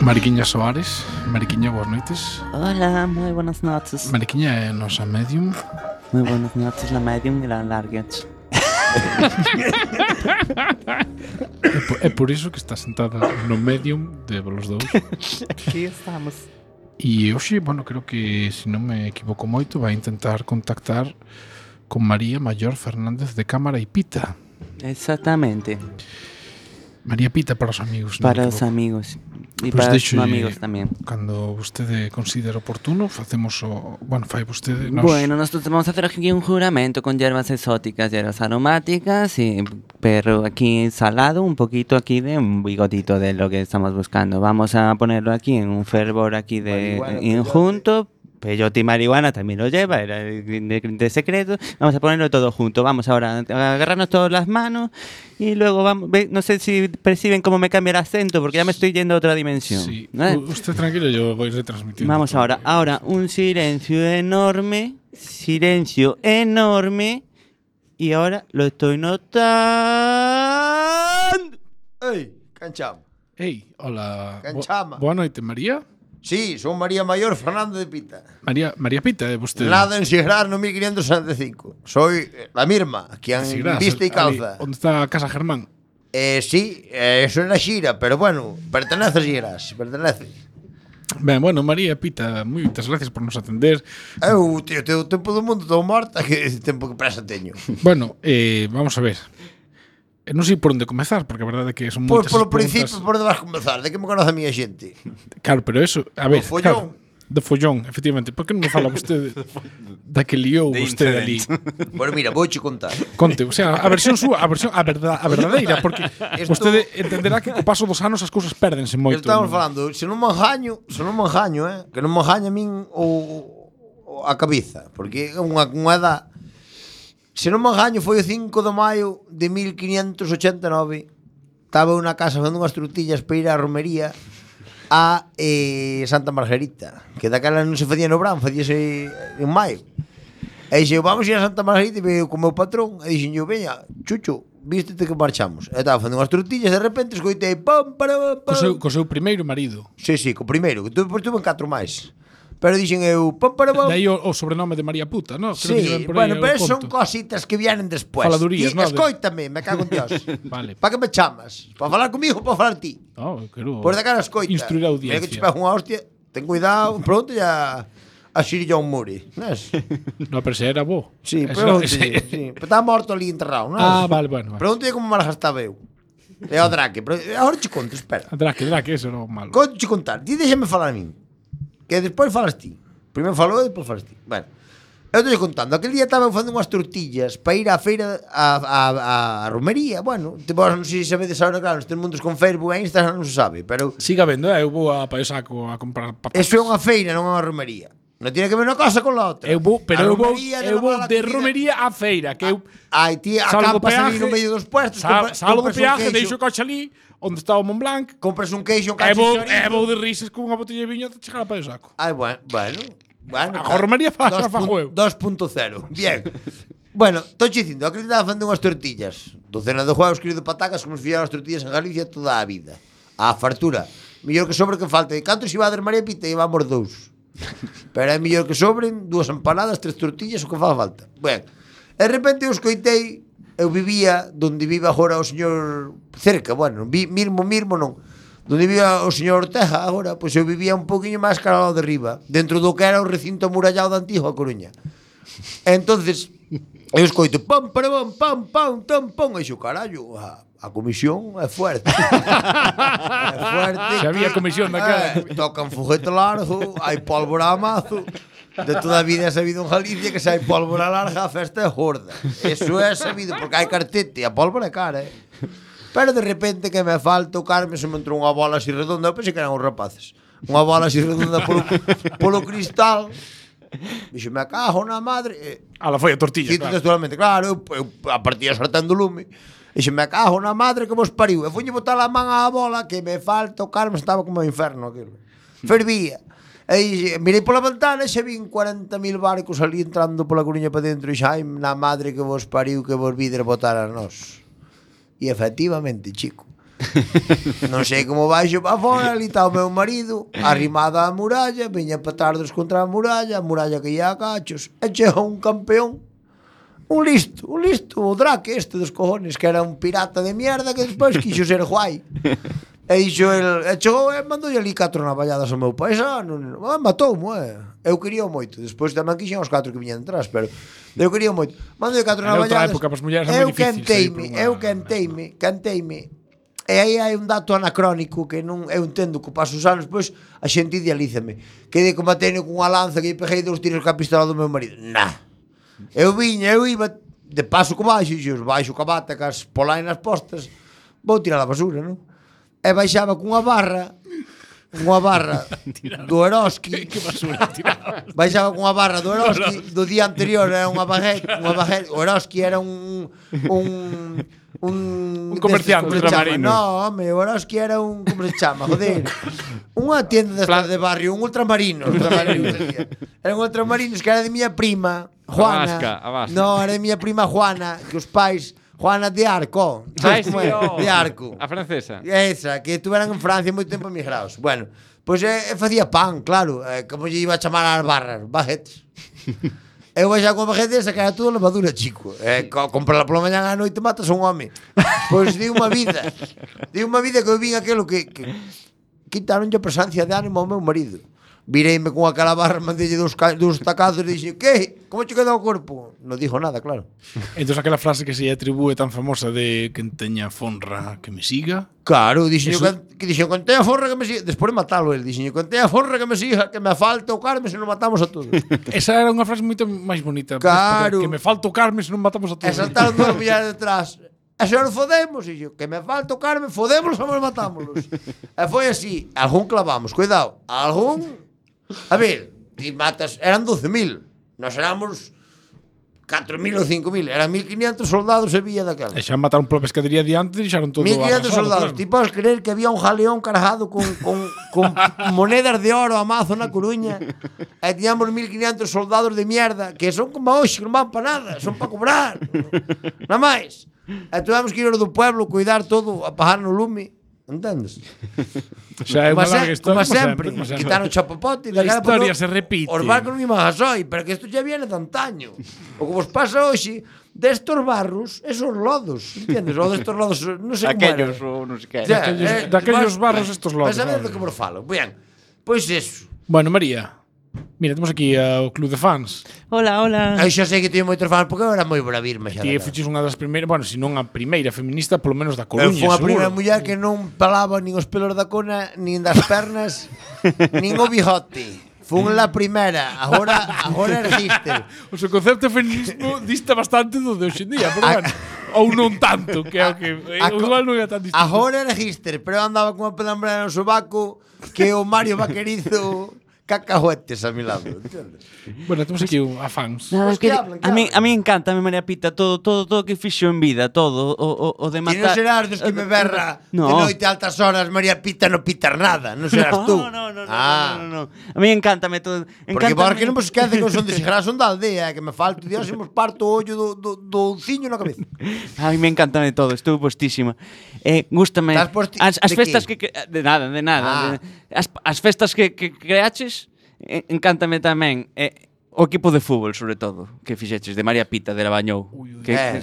Mariquiña Soares Mariquiña, boas noites. Hola, moi buenas noches Mariquiña é nosa medium. Moi buenas noches, la medium e la larguet. É, por, é por iso que está sentada no medium de los dous. Aquí estamos. E hoxe, bueno, creo que, se non me equivoco moito, vai intentar contactar con María Mayor Fernández de Cámara e Pita. Exactamente. María Pita para os amigos. Para os amigos. E Pois para os deixo no amigos tamén. Cando vostede considere oportuno Facemos o... Bueno, fai vostede nos... Bueno, nosotros vamos a hacer aquí un juramento con hierbas exóticas, hierbas aromáticas y pero aquí salado, un poquito aquí de un bigotito de lo que estamos buscando. Vamos a ponerlo aquí en un fervor aquí de Marihuana, injunto. Peyote y marihuana también lo lleva, era el ingrediente de secreto. Vamos a ponerlo todo junto. Vamos ahora a agarrarnos todas las manos y luego vamos. ve, No sé si perciben cómo me cambia el acento porque ya me estoy yendo a otra dimensión. Sí, ¿eh? usted tranquilo, yo voy retransmitiendo Vamos ahora, ahora un silencio enorme, silencio enorme y ahora lo estoy notando. Ei, canchama. Ei, hola Canchama. Boa noite, María Sí, son María Mayor Fernando de Pita. María María Pita, é vostede? Nada en Sigrar no 1565. Soy eh, la Mirma, que han Sigras, vista e calza. Ali, onde está a Casa Germán? Eh, sí, eh, eso era Xira, pero bueno, pertenece a Xirás, pertenece. Ben, bueno, María Pita, moitas gracias por nos atender. Eu, tío, teo tempo do mundo, estou morta, que tempo que presa teño. Bueno, eh, vamos a ver. Eh, non sei por onde comezar, porque a verdade é que son moitas Pois polo principio, por onde vas comezar? De que me conoce a miña xente? Claro, pero eso, a ver, claro, de follón, efectivamente. Por que non me fala vostede da que liou de vostede ali? Bueno, mira, vouche contar. Conte, o sea, a versión súa, a versión a verdad, a verdadeira, porque Esto... vostede entenderá que co paso dos anos as cousas pérdense moito. Estamos non? falando, se non me engaño, se non me engaño, eh, que non me engaño a min o, o a cabeza, porque é unha, unha edad se non me engaño, foi o 5 de maio de 1589. Estaba unha casa facendo unhas trutillas para ir á romería a eh, Santa Margarita, que daquela non se facía no bran facíase en maio. E dixen, vamos ir a Santa Margarita e veio con meu patrón e dixen, veña, chucho, vístete que marchamos. E estaba facendo unhas trutillas, de repente escoitei pam, para, pam. Co seu, co seu primeiro marido. Sí, sí, co primeiro, que tuve, tuve catro máis. Pero dixen eu... Pam, para, pam. De aí o, o sobrenome de María Puta, ¿no? non? Sí, bueno, pero son cositas que vienen después. Faladurías, non? Escoítame, me cago en Dios. vale. ¿Para que me chamas? ¿Para falar comigo ou para falar ti? Oh, quero... Por de cara escoita. Instruir a audiencia. Mira que te pegas unha hostia, ten cuidado, pronto ya a Sir John Murray, nes? No, pero se era bo. Sí, es pero, sí, sí. pero está morto ali enterrado, non? Ah, vale, bueno. Vale. Pregúntale como maraja gastaba eu. É o Drake, pero agora te conto, espera. Drake, Drake, eso non malo. Conto te contar, di déxame falar a min. Que despois falas ti. Primeiro falo e despois falas ti. Bueno. Eu estou contando, aquel día estaba facendo unhas tortillas para ir á feira a, a, a, a romería. Bueno, te vos non sei se sabedes agora, claro, nestes mundos con Facebook e Instagram non se sabe, pero... Siga vendo, eh? eu vou a Paesaco a comprar papas. Eso é unha feira, non é unha romería. Non tiene que ver unha cosa con a outra. Eu vou, pero eu vou, eu vou de romería á feira, que ah, eu... Ai, ti acampas ali no medio dos puestos... Sal, salgo o peaje, deixo o coche ali, onde está o Mont Blanc. Compras un queixo cacho e vou, e vou de risas con unha botella de viño até chegar a pé saco. Ai, bueno, bueno. bueno a Jormaría faz a fajo eu. 2.0. Bien. bueno, estou che dicindo, a crítica fan de unhas tortillas. Docena de juegos, querido patacas, como se fixeron as tortillas en Galicia toda a vida. A fartura. Mellor que sobre que falte. Canto se a dar María Pita e vamos dous. Pero é mellor que sobren dúas empanadas, tres tortillas, o que fa falta. Ben, e de repente eu escoitei eu vivía donde vive agora o señor cerca, bueno, vi, mirmo, mirmo non, donde vivía o señor Ortega agora, pois eu vivía un poquinho máis cara ao de riba, dentro do que era o recinto amurallado da Antigua Coruña. E entonces, eu escoito pam, para pam, pam, pam, tam, pam, e xo, carallo, a, a comisión é fuerte. é fuerte. Se había comisión daquela. Eh, tocan foguete largo, hai pólvora a mazo de toda a vida é sabido en Galicia que se hai pólvora larga a festa é gorda. Eso é sabido porque hai cartete e a pólvora é cara, eh? Pero de repente que me falta o Carme se me entrou unha bola así redonda, eu pensei que eran os rapaces. Unha bola así redonda polo, polo cristal. Dixo, me acajo na madre. Ala foi a tortilla, Cito claro. textualmente, claro, eu, eu a partida saltando lume. Dixo, me acajo na madre que vos pariu. E fuñe botar a man á bola que me falta o Carme estaba como o inferno aquilo. Fervía. E mirei pola ventana e xa vin 40.000 barcos ali entrando pola Coruña para dentro e xa na madre que vos pariu que vos vides botar a nós. E efectivamente, chico, non sei como baixo para fora, ali está o meu marido, arrimada á muralla, viña patardos contra a muralla, a muralla que ia a cachos, e chega un campeón, un listo, un listo, o drake este dos cojones, que era un pirata de mierda que despois quixo ser guai. E iso el, e chegou eh, e mandou ali catro navalladas ao meu paisano. Ah, matoumo, eh. Eu quería moito. Despois tamén quixen os catro que viñan atrás, pero eu quería moito. Mandou catro en navalladas. Época, pues, mulleres eu canteime, eu canteime, canteime. E aí hai un dato anacrónico que non eu entendo que paso os anos, pois a xente idealízame. Que de como cunha lanza que peguei dous tiros ca pistola do meu marido. Nah. Eu viña, eu iba de paso co baixo, e os baixo ca bata, cas polainas postas, vou tirar a basura, non? e baixaba cunha barra unha barra do Eroski. Que, basura tiraba. Baixaba cunha barra do Eroski do día anterior era unha baguette, unha baguette. O Eroski era un un un, un comerciante ultramarino. No, home, o Eroski era un como se chama, joder. Unha tienda de de barrio, un ultramarino, ultramarino Era un ultramarino que era de miña prima, Juana. Vasca, a Vasca. No, era de miña prima Juana, que os pais Juana de Arco. Ai, sí, oh. de Arco. A francesa. Esa, que estuveran en Francia moito tempo emigrados. Bueno, pois pues, eh, eh, facía pan, claro. Eh, como lle iba a chamar as barras? Bajetes. Eu vexo con bajetes e sacara todo levadura, chico. Eh, co comprala pola mañan á noite matas un home. Pois pues, di unha vida. Di unha vida que eu vin aquilo que, que quitaron a presencia de ánimo ao meu marido vireime cunha calabarra, mandelle dos, dos tacazos e dixe, que? Como che queda o corpo? Non dixo nada, claro. entón aquela frase que se atribúe tan famosa de que teña fonra que me siga. Claro, dixen Eso... que, que dixen, quen teña fonra que me siga. Despois matalo el, dixen, quen teña fonra que me siga, que me falta o carme se non matamos a todos. Esa era unha frase moito máis bonita. Claro. Que me falta o carme se non matamos a todos. E saltaron dúas millares detrás. E se non fodemos, e yo, que me falta o carme, fodémoslos ou matámoslos. e foi así, algún clavamos, cuidado, algún A ver, ti matas, eran 12.000. Nós éramos 4.000 ou 5.000, eran 1.500 soldados e vía daquela. E xa mataron pola pescadería diante e deixaron todo 1.500 soldados, ti podes creer que había un jaleón cargado con, con, con monedas de oro a mazo na Coruña e tiñamos 1.500 soldados de mierda que son como hoxe, non van para nada, son para cobrar. Nada máis. E tuvemos que ir do pueblo cuidar todo, apagar no lume. Entendes? Xa é unha larga historia. Como sempre, como sempre. quitaron xa popote. A historia se repite. Os barcos non iban a soi, pero que isto xa viene de antaño. O que vos pasa hoxe, destos barros, esos lodos, entendes? Ou destos lodos, non sei Aquellos, como era. Aquellos, ou non sei que. Daquellos, eh, daquellos vas, barros, estos lodos. Para saber eh. do que vos falo. Bien, pois pues pois eso. Bueno, María, Mira, temos aquí uh, o club de fans. Hola, hola. Aí xa sei que teño moitos fans porque era moi bola virme xa. Ti fuches unha das primeiras, bueno, se non a primeira feminista, polo menos da Coruña, Eu a primeira muller que non palaba nin os pelos da cona, nin das pernas, nin o bigote. Fun la primeira, agora agora existe. o seu concepto de feminismo dista bastante do de hoxe en día, pero bueno. ou non tanto, que é o que a, eh, igual non é tan distinto. Agora register, pero andaba cunha pelambra no sobaco que o Mario Vaquerizo cacahuetes a mi lado, entendes? Bueno, temos aquí un, a fans. Nada, que, que hablan, a mí, a mí encanta, me María Pita todo todo todo que fixo en vida, todo o o, o de matar. Ti non serás dos que me berra no. de noite a altas horas María Pita non pitar nada, non serás no, tú. No, no, no, ah. no, no, no, no. A encanta encántame todo, encántame. Porque porque non vos esquece que son desgrazados son da aldea, que me falto Dios, se mos parto o ollo do do do ciño na cabeza. Ai, me encanta de todo, estou postísima eh, gústame as, as festas que, que de nada, de nada, ah. de, as, as festas que, que creaches eh, encántame tamén eh, o equipo de fútbol, sobre todo, que fixeches de María Pita de Labañou, que, que,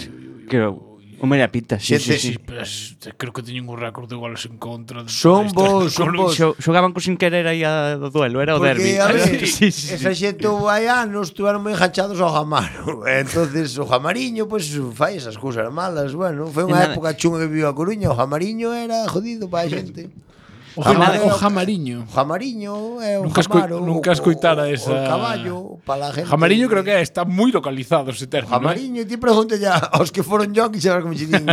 que, que O Merapita, sí, Xente, sí, sí. Pues, creo que teñen un récord de goles en contra. Son vos, son vos. Xo, xogaban co sin querer aí a do duelo, era Porque, o derbi. a ver, sí, sí, esa xente houve aí ah, anos, estuveron moi enganchados ao Jamaro. entonces o Jamariño, pois, pues, fai esas cousas malas. Bueno, foi unha época chunga que viviu a Coruña, o Jamariño era jodido para a xente. O, Jamar, o Jamariño. O Jamariño é o nunca Jamaro. Esco, nunca escoitara esa... O caballo, para a gente... Jamariño creo que está moi localizado ese término. Jamariño, eh? ti pregunta ya aos que foron jockey saber como se din.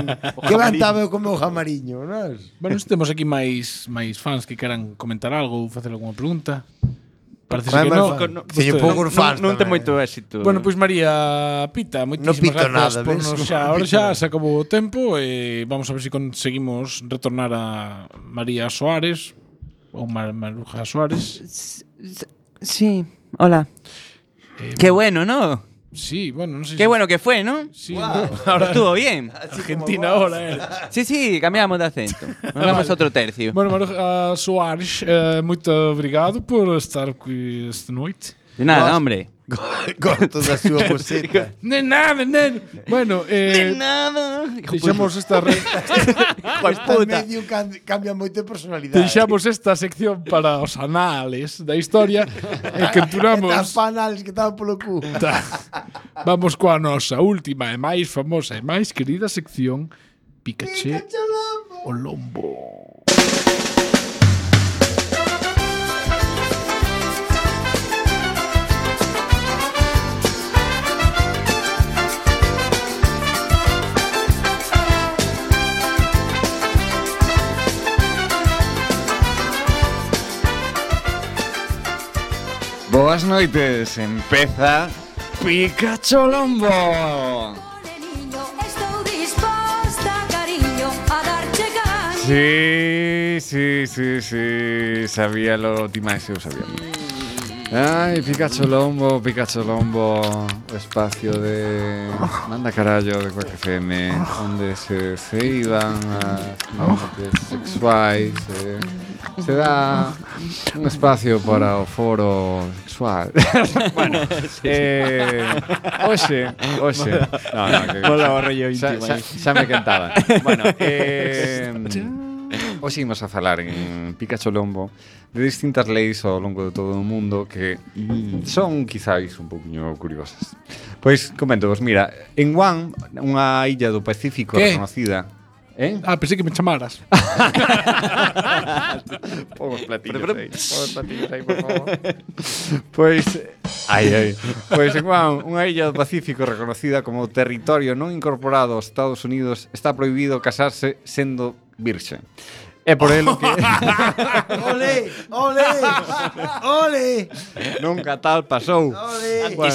que vantabe como o Jamariño, non? Bueno, temos aquí máis máis fans que queran comentar algo ou facer alguma pregunta. Parece que no, si Seño pouco fans non, non ten moito éxito. Bueno, pois María Pita, moitísimas no pito grazas nada, por nos xa. Ahora xa se acabou o tempo e vamos a ver se si conseguimos retornar a María Soares ou Mar Maruja Suárez. Sí, hola. Eh, Qué bueno, ¿no? Sí, bueno, no sé Qué si- bueno que fue, ¿no? Sí, ahora Estuvo bien. Argentina ahora eh. Sí, sí, cambiamos de acento. Nos vamos a outro tercio. Bueno, Maruja Soares, eh, moito obrigado por estar aquí esta noite. De nada, hombre. corto da súa coseta. nen nada, nen. Bueno, eh, nen nada. Deixamos esta re... esta medio cambia moito de personalidade. Deixamos esta sección para os anales da historia e que enturamos... Estas panales que estaban polo cu. Vamos coa nosa última e máis famosa e máis querida sección Pikachu o Lombo. Pikachu Lombo. Boas noites, empeza Pikachu Lombo. Sí, sí, sí, sí, sabíalo, ti máis eu sabía. Ai, Pikachu Lombo, Pikachu Lombo Espacio de... Manda carallo de Quack FM Onde se, se iban as noites sexuais eh se dá un espacio para o foro sexual. bueno, eh, oxe, oxe. No, no, que, Hola, o rollo xa, íntimo. xa, aí. xa me cantaba. Bueno, eh, hoxe imos a falar en Pikachu Lombo de distintas leis ao longo de todo o mundo que mm, son quizáis un poquinho curiosas. Pois comento mira, en Guam, unha illa do Pacífico Que? reconocida Eh? Ah, pensei que me chamaras. Pon platillos aí. Pon platillos aí, por favor. Pois... Ai, ai. Pois en Guam, unha illa do Pacífico reconocida como territorio non incorporado aos Estados Unidos está prohibido casarse sendo virxe. É por el que... ole, ole, ole. Nunca tal pasou. Ole. Bueno.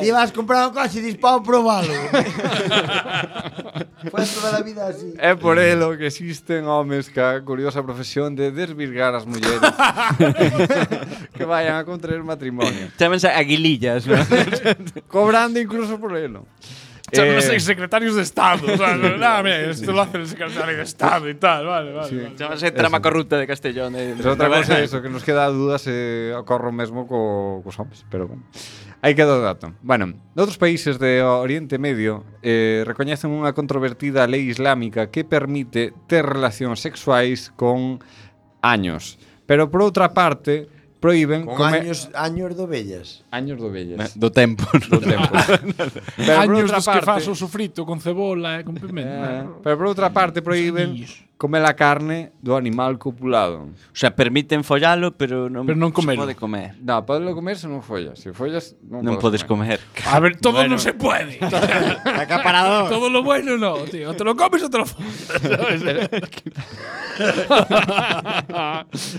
Ti vas comprar o coche e dis probalo. Fue toda a vida así. É por elo que existen homes ca curiosa profesión de desvirgar as mulleres que vayan a contraer matrimonio. Chámense aguilillas, ¿no? Cobrando incluso por elo. Chámense eh, secretarios de Estado. O sea, nada, mira, esto lo hace el secretario de Estado y tal. Vale, vale. Sí. vale. Chámase trama eso. corrupta de Castellón. Eh, es outra cosa, eso, que nos queda dudas se eh, ocorro mesmo co, cos homes, pero bueno. Aí queda o dato. Bueno, noutros países de Oriente Medio eh, recoñecen unha controvertida lei islámica que permite ter relacións sexuais con años. Pero por outra parte, proíben Con comer... años, años do vellas. Años do vellas. Do tempo. Do tempo. Pero años dos parte... que fas o sofrito con cebola e eh, con pimenta. Eh, pero por outra parte proíben comer a carne do animal copulado. O sea, permiten follalo, pero non, Pero non se comelo. pode comer. No, podelo comer se non follas. Se follas, non, Non podes comer. A ver, todo Bueno. no se puede. Acaparador. todo lo bueno no, tío. O te lo comes o te lo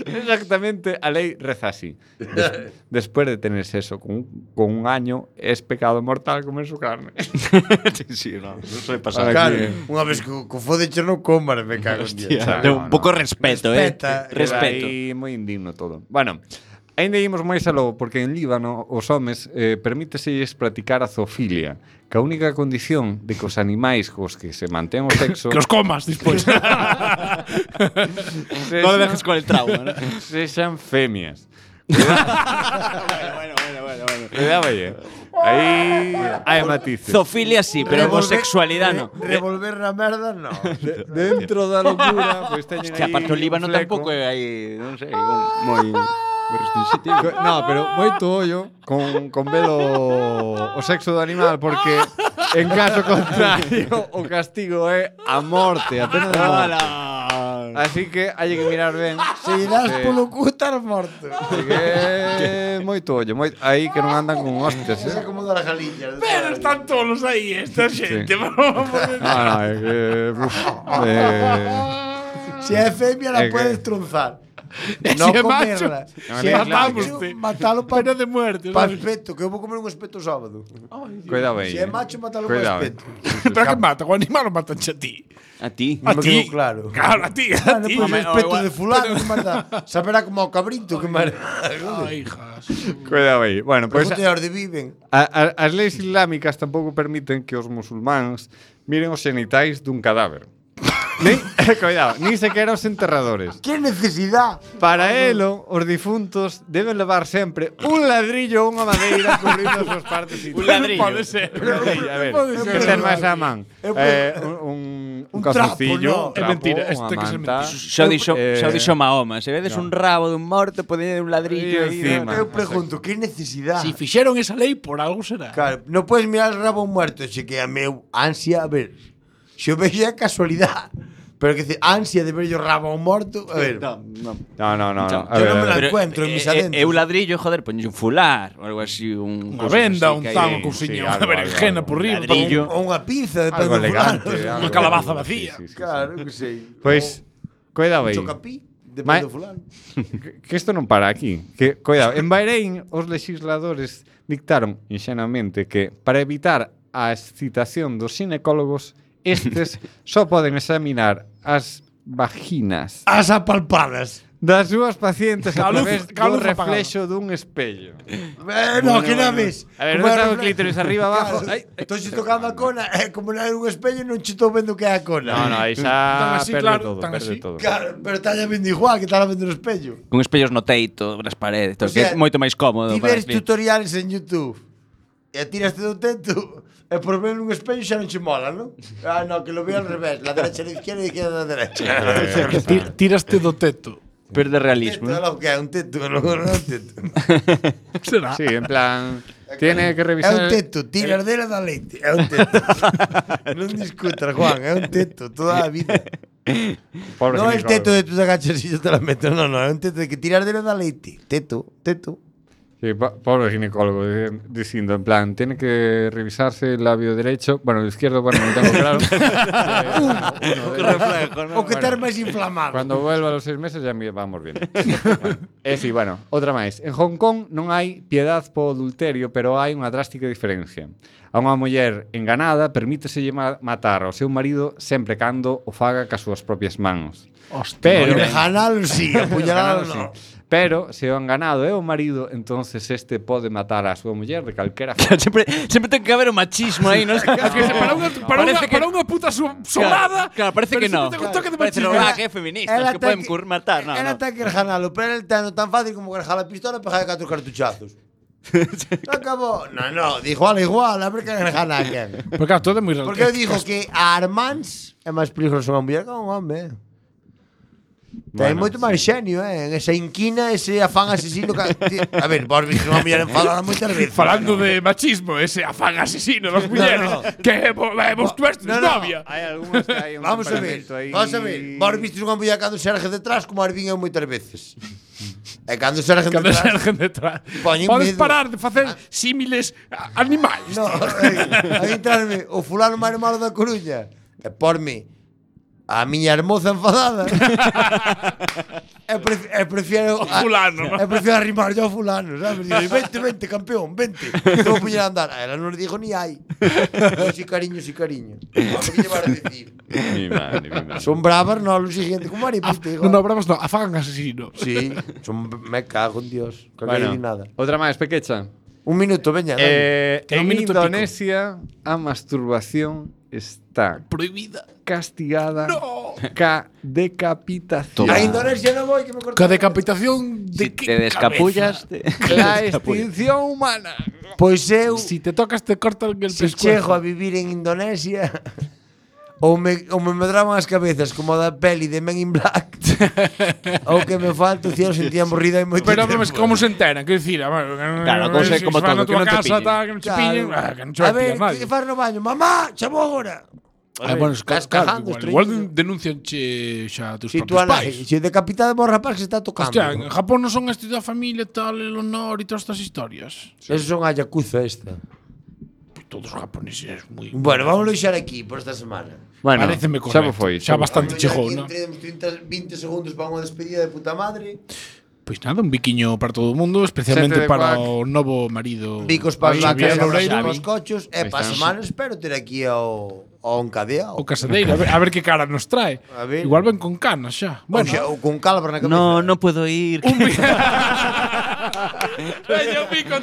Exactamente, a lei reza así. Des, después de tener sexo con, con un año, es pecado mortal comer su carne. sí, sí, no, non soy pasado. Claro, unha vez que co fodeche non comas, me cago Hostia, no, un pouco respeto, eh. Respeta, eh. Respeto. Aí moi indigno todo. Bueno, Ainda ímos máis aló, porque en Líbano os homes eh, permíteselles practicar a zoofilia, que a única condición de que os animais cos que se mantén o sexo... que os comas, despois. non le dejes con el trauma, ¿no? Sexan femias. bueno, bueno, bueno, bueno. Cuidado, bueno. Aí hai matices. Zofilia sí, pero revolver, homosexualidade no. Revolver na merda no. De, dentro da locura, pois teñen teñen Hostia, aí. o Líbano tampouco é aí, non sei, un, moi restringido. No, pero moito ollo con, con velo o sexo do animal, porque en caso contrario o castigo é a morte, a pena de morte. Así que hai que mirar ben. Se das sí. polo cu estar morto. Así que moito ollo, moi aí que non andan con hostias, eh. como dar a galilla. Pero están todos aí esta xente, sí. vamos. Ah, no, é que uf, eh, Si é femia la eh, puedes que... no se é macho, se é macho, matalo pa, pena de muerte. Pa espeto, que eu vou comer un espeto sábado. Cuidado aí. Se eh. é macho, matalo pa eh. espeto. Pero que mata, o animal matan a ti. A ti? A ti, claro. Claro, a ti, a ti. Pois claro, pues, espeto de fulano que mata. Saberá como o cabrito que mata. Ai, hijas. Cuidado aí. Bueno, pois... Pues, onde viven. A, a, as leis islámicas tampouco permiten que os musulmáns miren os xenitais dun cadáver. Nin, cuidado, nin sequera os enterradores. Que necesidad? Para elo, os difuntos deben levar sempre un ladrillo ou unha madeira cubrindo as súas partes. un ladrillo. Pode ser. A ver, que ser máis a man. Eh, un, un, un. Trapo, no. é mentira, este que se mentira. Xa dixo, xa eh, dixo Mahoma, se vedes no. un rabo dun morto, pode un ladrillo aí encima. Eu pregunto, que necesidade? Si fixeron esa lei, por algo será. Claro, non podes mirar el rabo muerto, xe que a meu ansia, a ver, se o vexo é casualidade. Pero que dice, ansia de ver o rabo morto, a ver. No, no, no, no. no, no. A ver, yo non me la encuentro en mis eh, eh, adentros. É un ladrillo, joder, poño un fular ou algo así, un Unha venda, un tan, un cousiño, sí, unha berenjena por riba, un, ou unha pinza de algo elegante, unha calabaza vacía. Sí, sí, sí, claro, que sei. Pois, cuidado aí. Un Chocapí. depende Ma... fulano. que isto non para aquí. Que, coidado, en Bahrein os legisladores dictaron inxenamente que para evitar a excitación dos ginecólogos Estes só poden examinar as vaginas As apalpadas. das súas pacientes a, luz- través ca do luz apagada. reflexo dun espello. Bueno, que non ves. A ver, onde está o clítoris? Arriba, abajo? Ai, ai. Estou xe tocando a cona, eh, como non hai un espello non che estou vendo que é a cona. No, no, aí Tan xa así, perde claro, todo, tan perde así. todo. Claro, pero está vendo igual que está vendo no espello. Con espellos no teito, nas paredes, O todo, que sea, é moito máis cómodo. Ti para ves escribir. tutoriales en YouTube e tiraste do teto e por ver un espello xa non che mola, non? Ah, no, que lo veo al revés, la derecha a la izquierda e izquierda a la derecha. que tiraste do teto. Perde realismo. Teto, eh. lo que é un teto, non un teto. Será? Sí, en plan... Tiene que revisar... É un teto, tiras dela da leite. É un teto. non discutas, Juan, é un teto toda a vida. Pobre non é el teto de tus agachas e te la meto, non, non, é un teto de que tiras dela da leite. Teto, teto. Sí, pobre ginecólogo, eh, diciendo, en plan, tiene que revisarse el labio derecho, bueno, el izquierdo, bueno, no tengo claro. eh, uno, de... reflejo, ¿no? O que estar bueno, máis inflamado. Cuando vuelva a los seis meses ya vamos bien. bueno, eh, sí, bueno, outra máis. En Hong Kong non hai piedad po adulterio, pero hai unha drástica diferencia. A unha muller enganada permíteselle matar ao seu marido sempre cando o faga cas súas propias mans. Hostia, pero... Ganal, sí, apuñalado, no. Pero se o ganado é o marido, entonces este pode matar a súa muller de calquera forma. sempre, sempre ten que haber o machismo aí, non? es que se para unha, para unha, que... para unha puta so, solada... Claro, claro parece que non. Claro, toque de machismo. Parece ah, que é feminista, es que poden cur matar. No, ela no. ten que rejanalo, pero el ten tan fácil como que a pistola e pegar catro cartuchazos. acabó. No, no, dijo al igual, a ver que gana a quen. Porque claro, todo é moi Porque dijo que a Armands é máis peligroso unha muller que un home. Ten bueno, moito máis xenio, eh? Esa inquina, ese afán asesino que... A ver, vos viste unha muller enfadada moitas veces Falando de machismo, ese afán asesino das mulleres no, no. Que vos tuestes no, no. novia. Hai algúns que hai un Vamos a ver, aí... vamos a ver. Vos viste unha muller cando xerge detrás Como as eu moitas veces. Eh, e cando xergen cando detrás Cando xergen detrás Podes parar de facer ah. símiles animais No, aí entrarme O fulano máis malo da Coruña. Eh, e porme a miña hermosa enfadada. e, pref e prefiero a, fulano. E prefiero arrimar yo a fulano, sabes? Digo, vente, vente, campeón, vente. Te vou poñer a andar. A ela non le dijo ni ai. Yo si cariño, si cariño. A que llevar a decir? Mi madre, mi madre. Son bravas, no, lo siguiente. Como ari, pues No, no, bravas no, afagan asesino. Sí, son, me cago en Dios. Que bueno, nada. Outra máis pequecha. Un minuto, veña. Eh, en Indonesia, pico. a masturbación está prohibida castigada no. ca decapitación. A Indonesia non xa que me corto. Ca decapitación de si que te descapullas te... la extinción humana. Pois pues eu Si te tocas te cortan el pescuezo. Si chego a vivir en Indonesia ou me, ou me medraban as cabezas como da peli de Men in Black ou que me falta o cielo sentía morrida e moito Pero tempo. Pero como se enteran, que dicir, claro, como se como todo, que non te pillen. Tal, que non te pillen, ah, que non te a ver, que faz no baño? Mamá, chamo agora. Ah, bueno, estás cagando, igual, igual denuncianche xa a teus si propios pais. Si decapitades o rapaz que se está tocando. Hostia, en Japón non son este da familia tal, el honor e todas estas historias. Sí. Esos son a Yakuza esta. Pues todos os japoneses moi... Bueno, vamos a deixar aquí por esta semana. Bueno, Pareceme correcto. Xa me foi. Xa, xa bastante chejona. entre 30, 20 segundos para unha despedida de puta madre. Pois pues nada, un biquiño para todo o mundo, especialmente para Quack. o novo marido. Bicos para os cochos e eh, para semana espero ter aquí ao Ou encadeado. O casadeiro, a ver, a ver que cara nos trae. A ver. Igual ven con canas xa. Bueno, xa, ou con calabra na cabeza. No, no puedo ir. Un pico.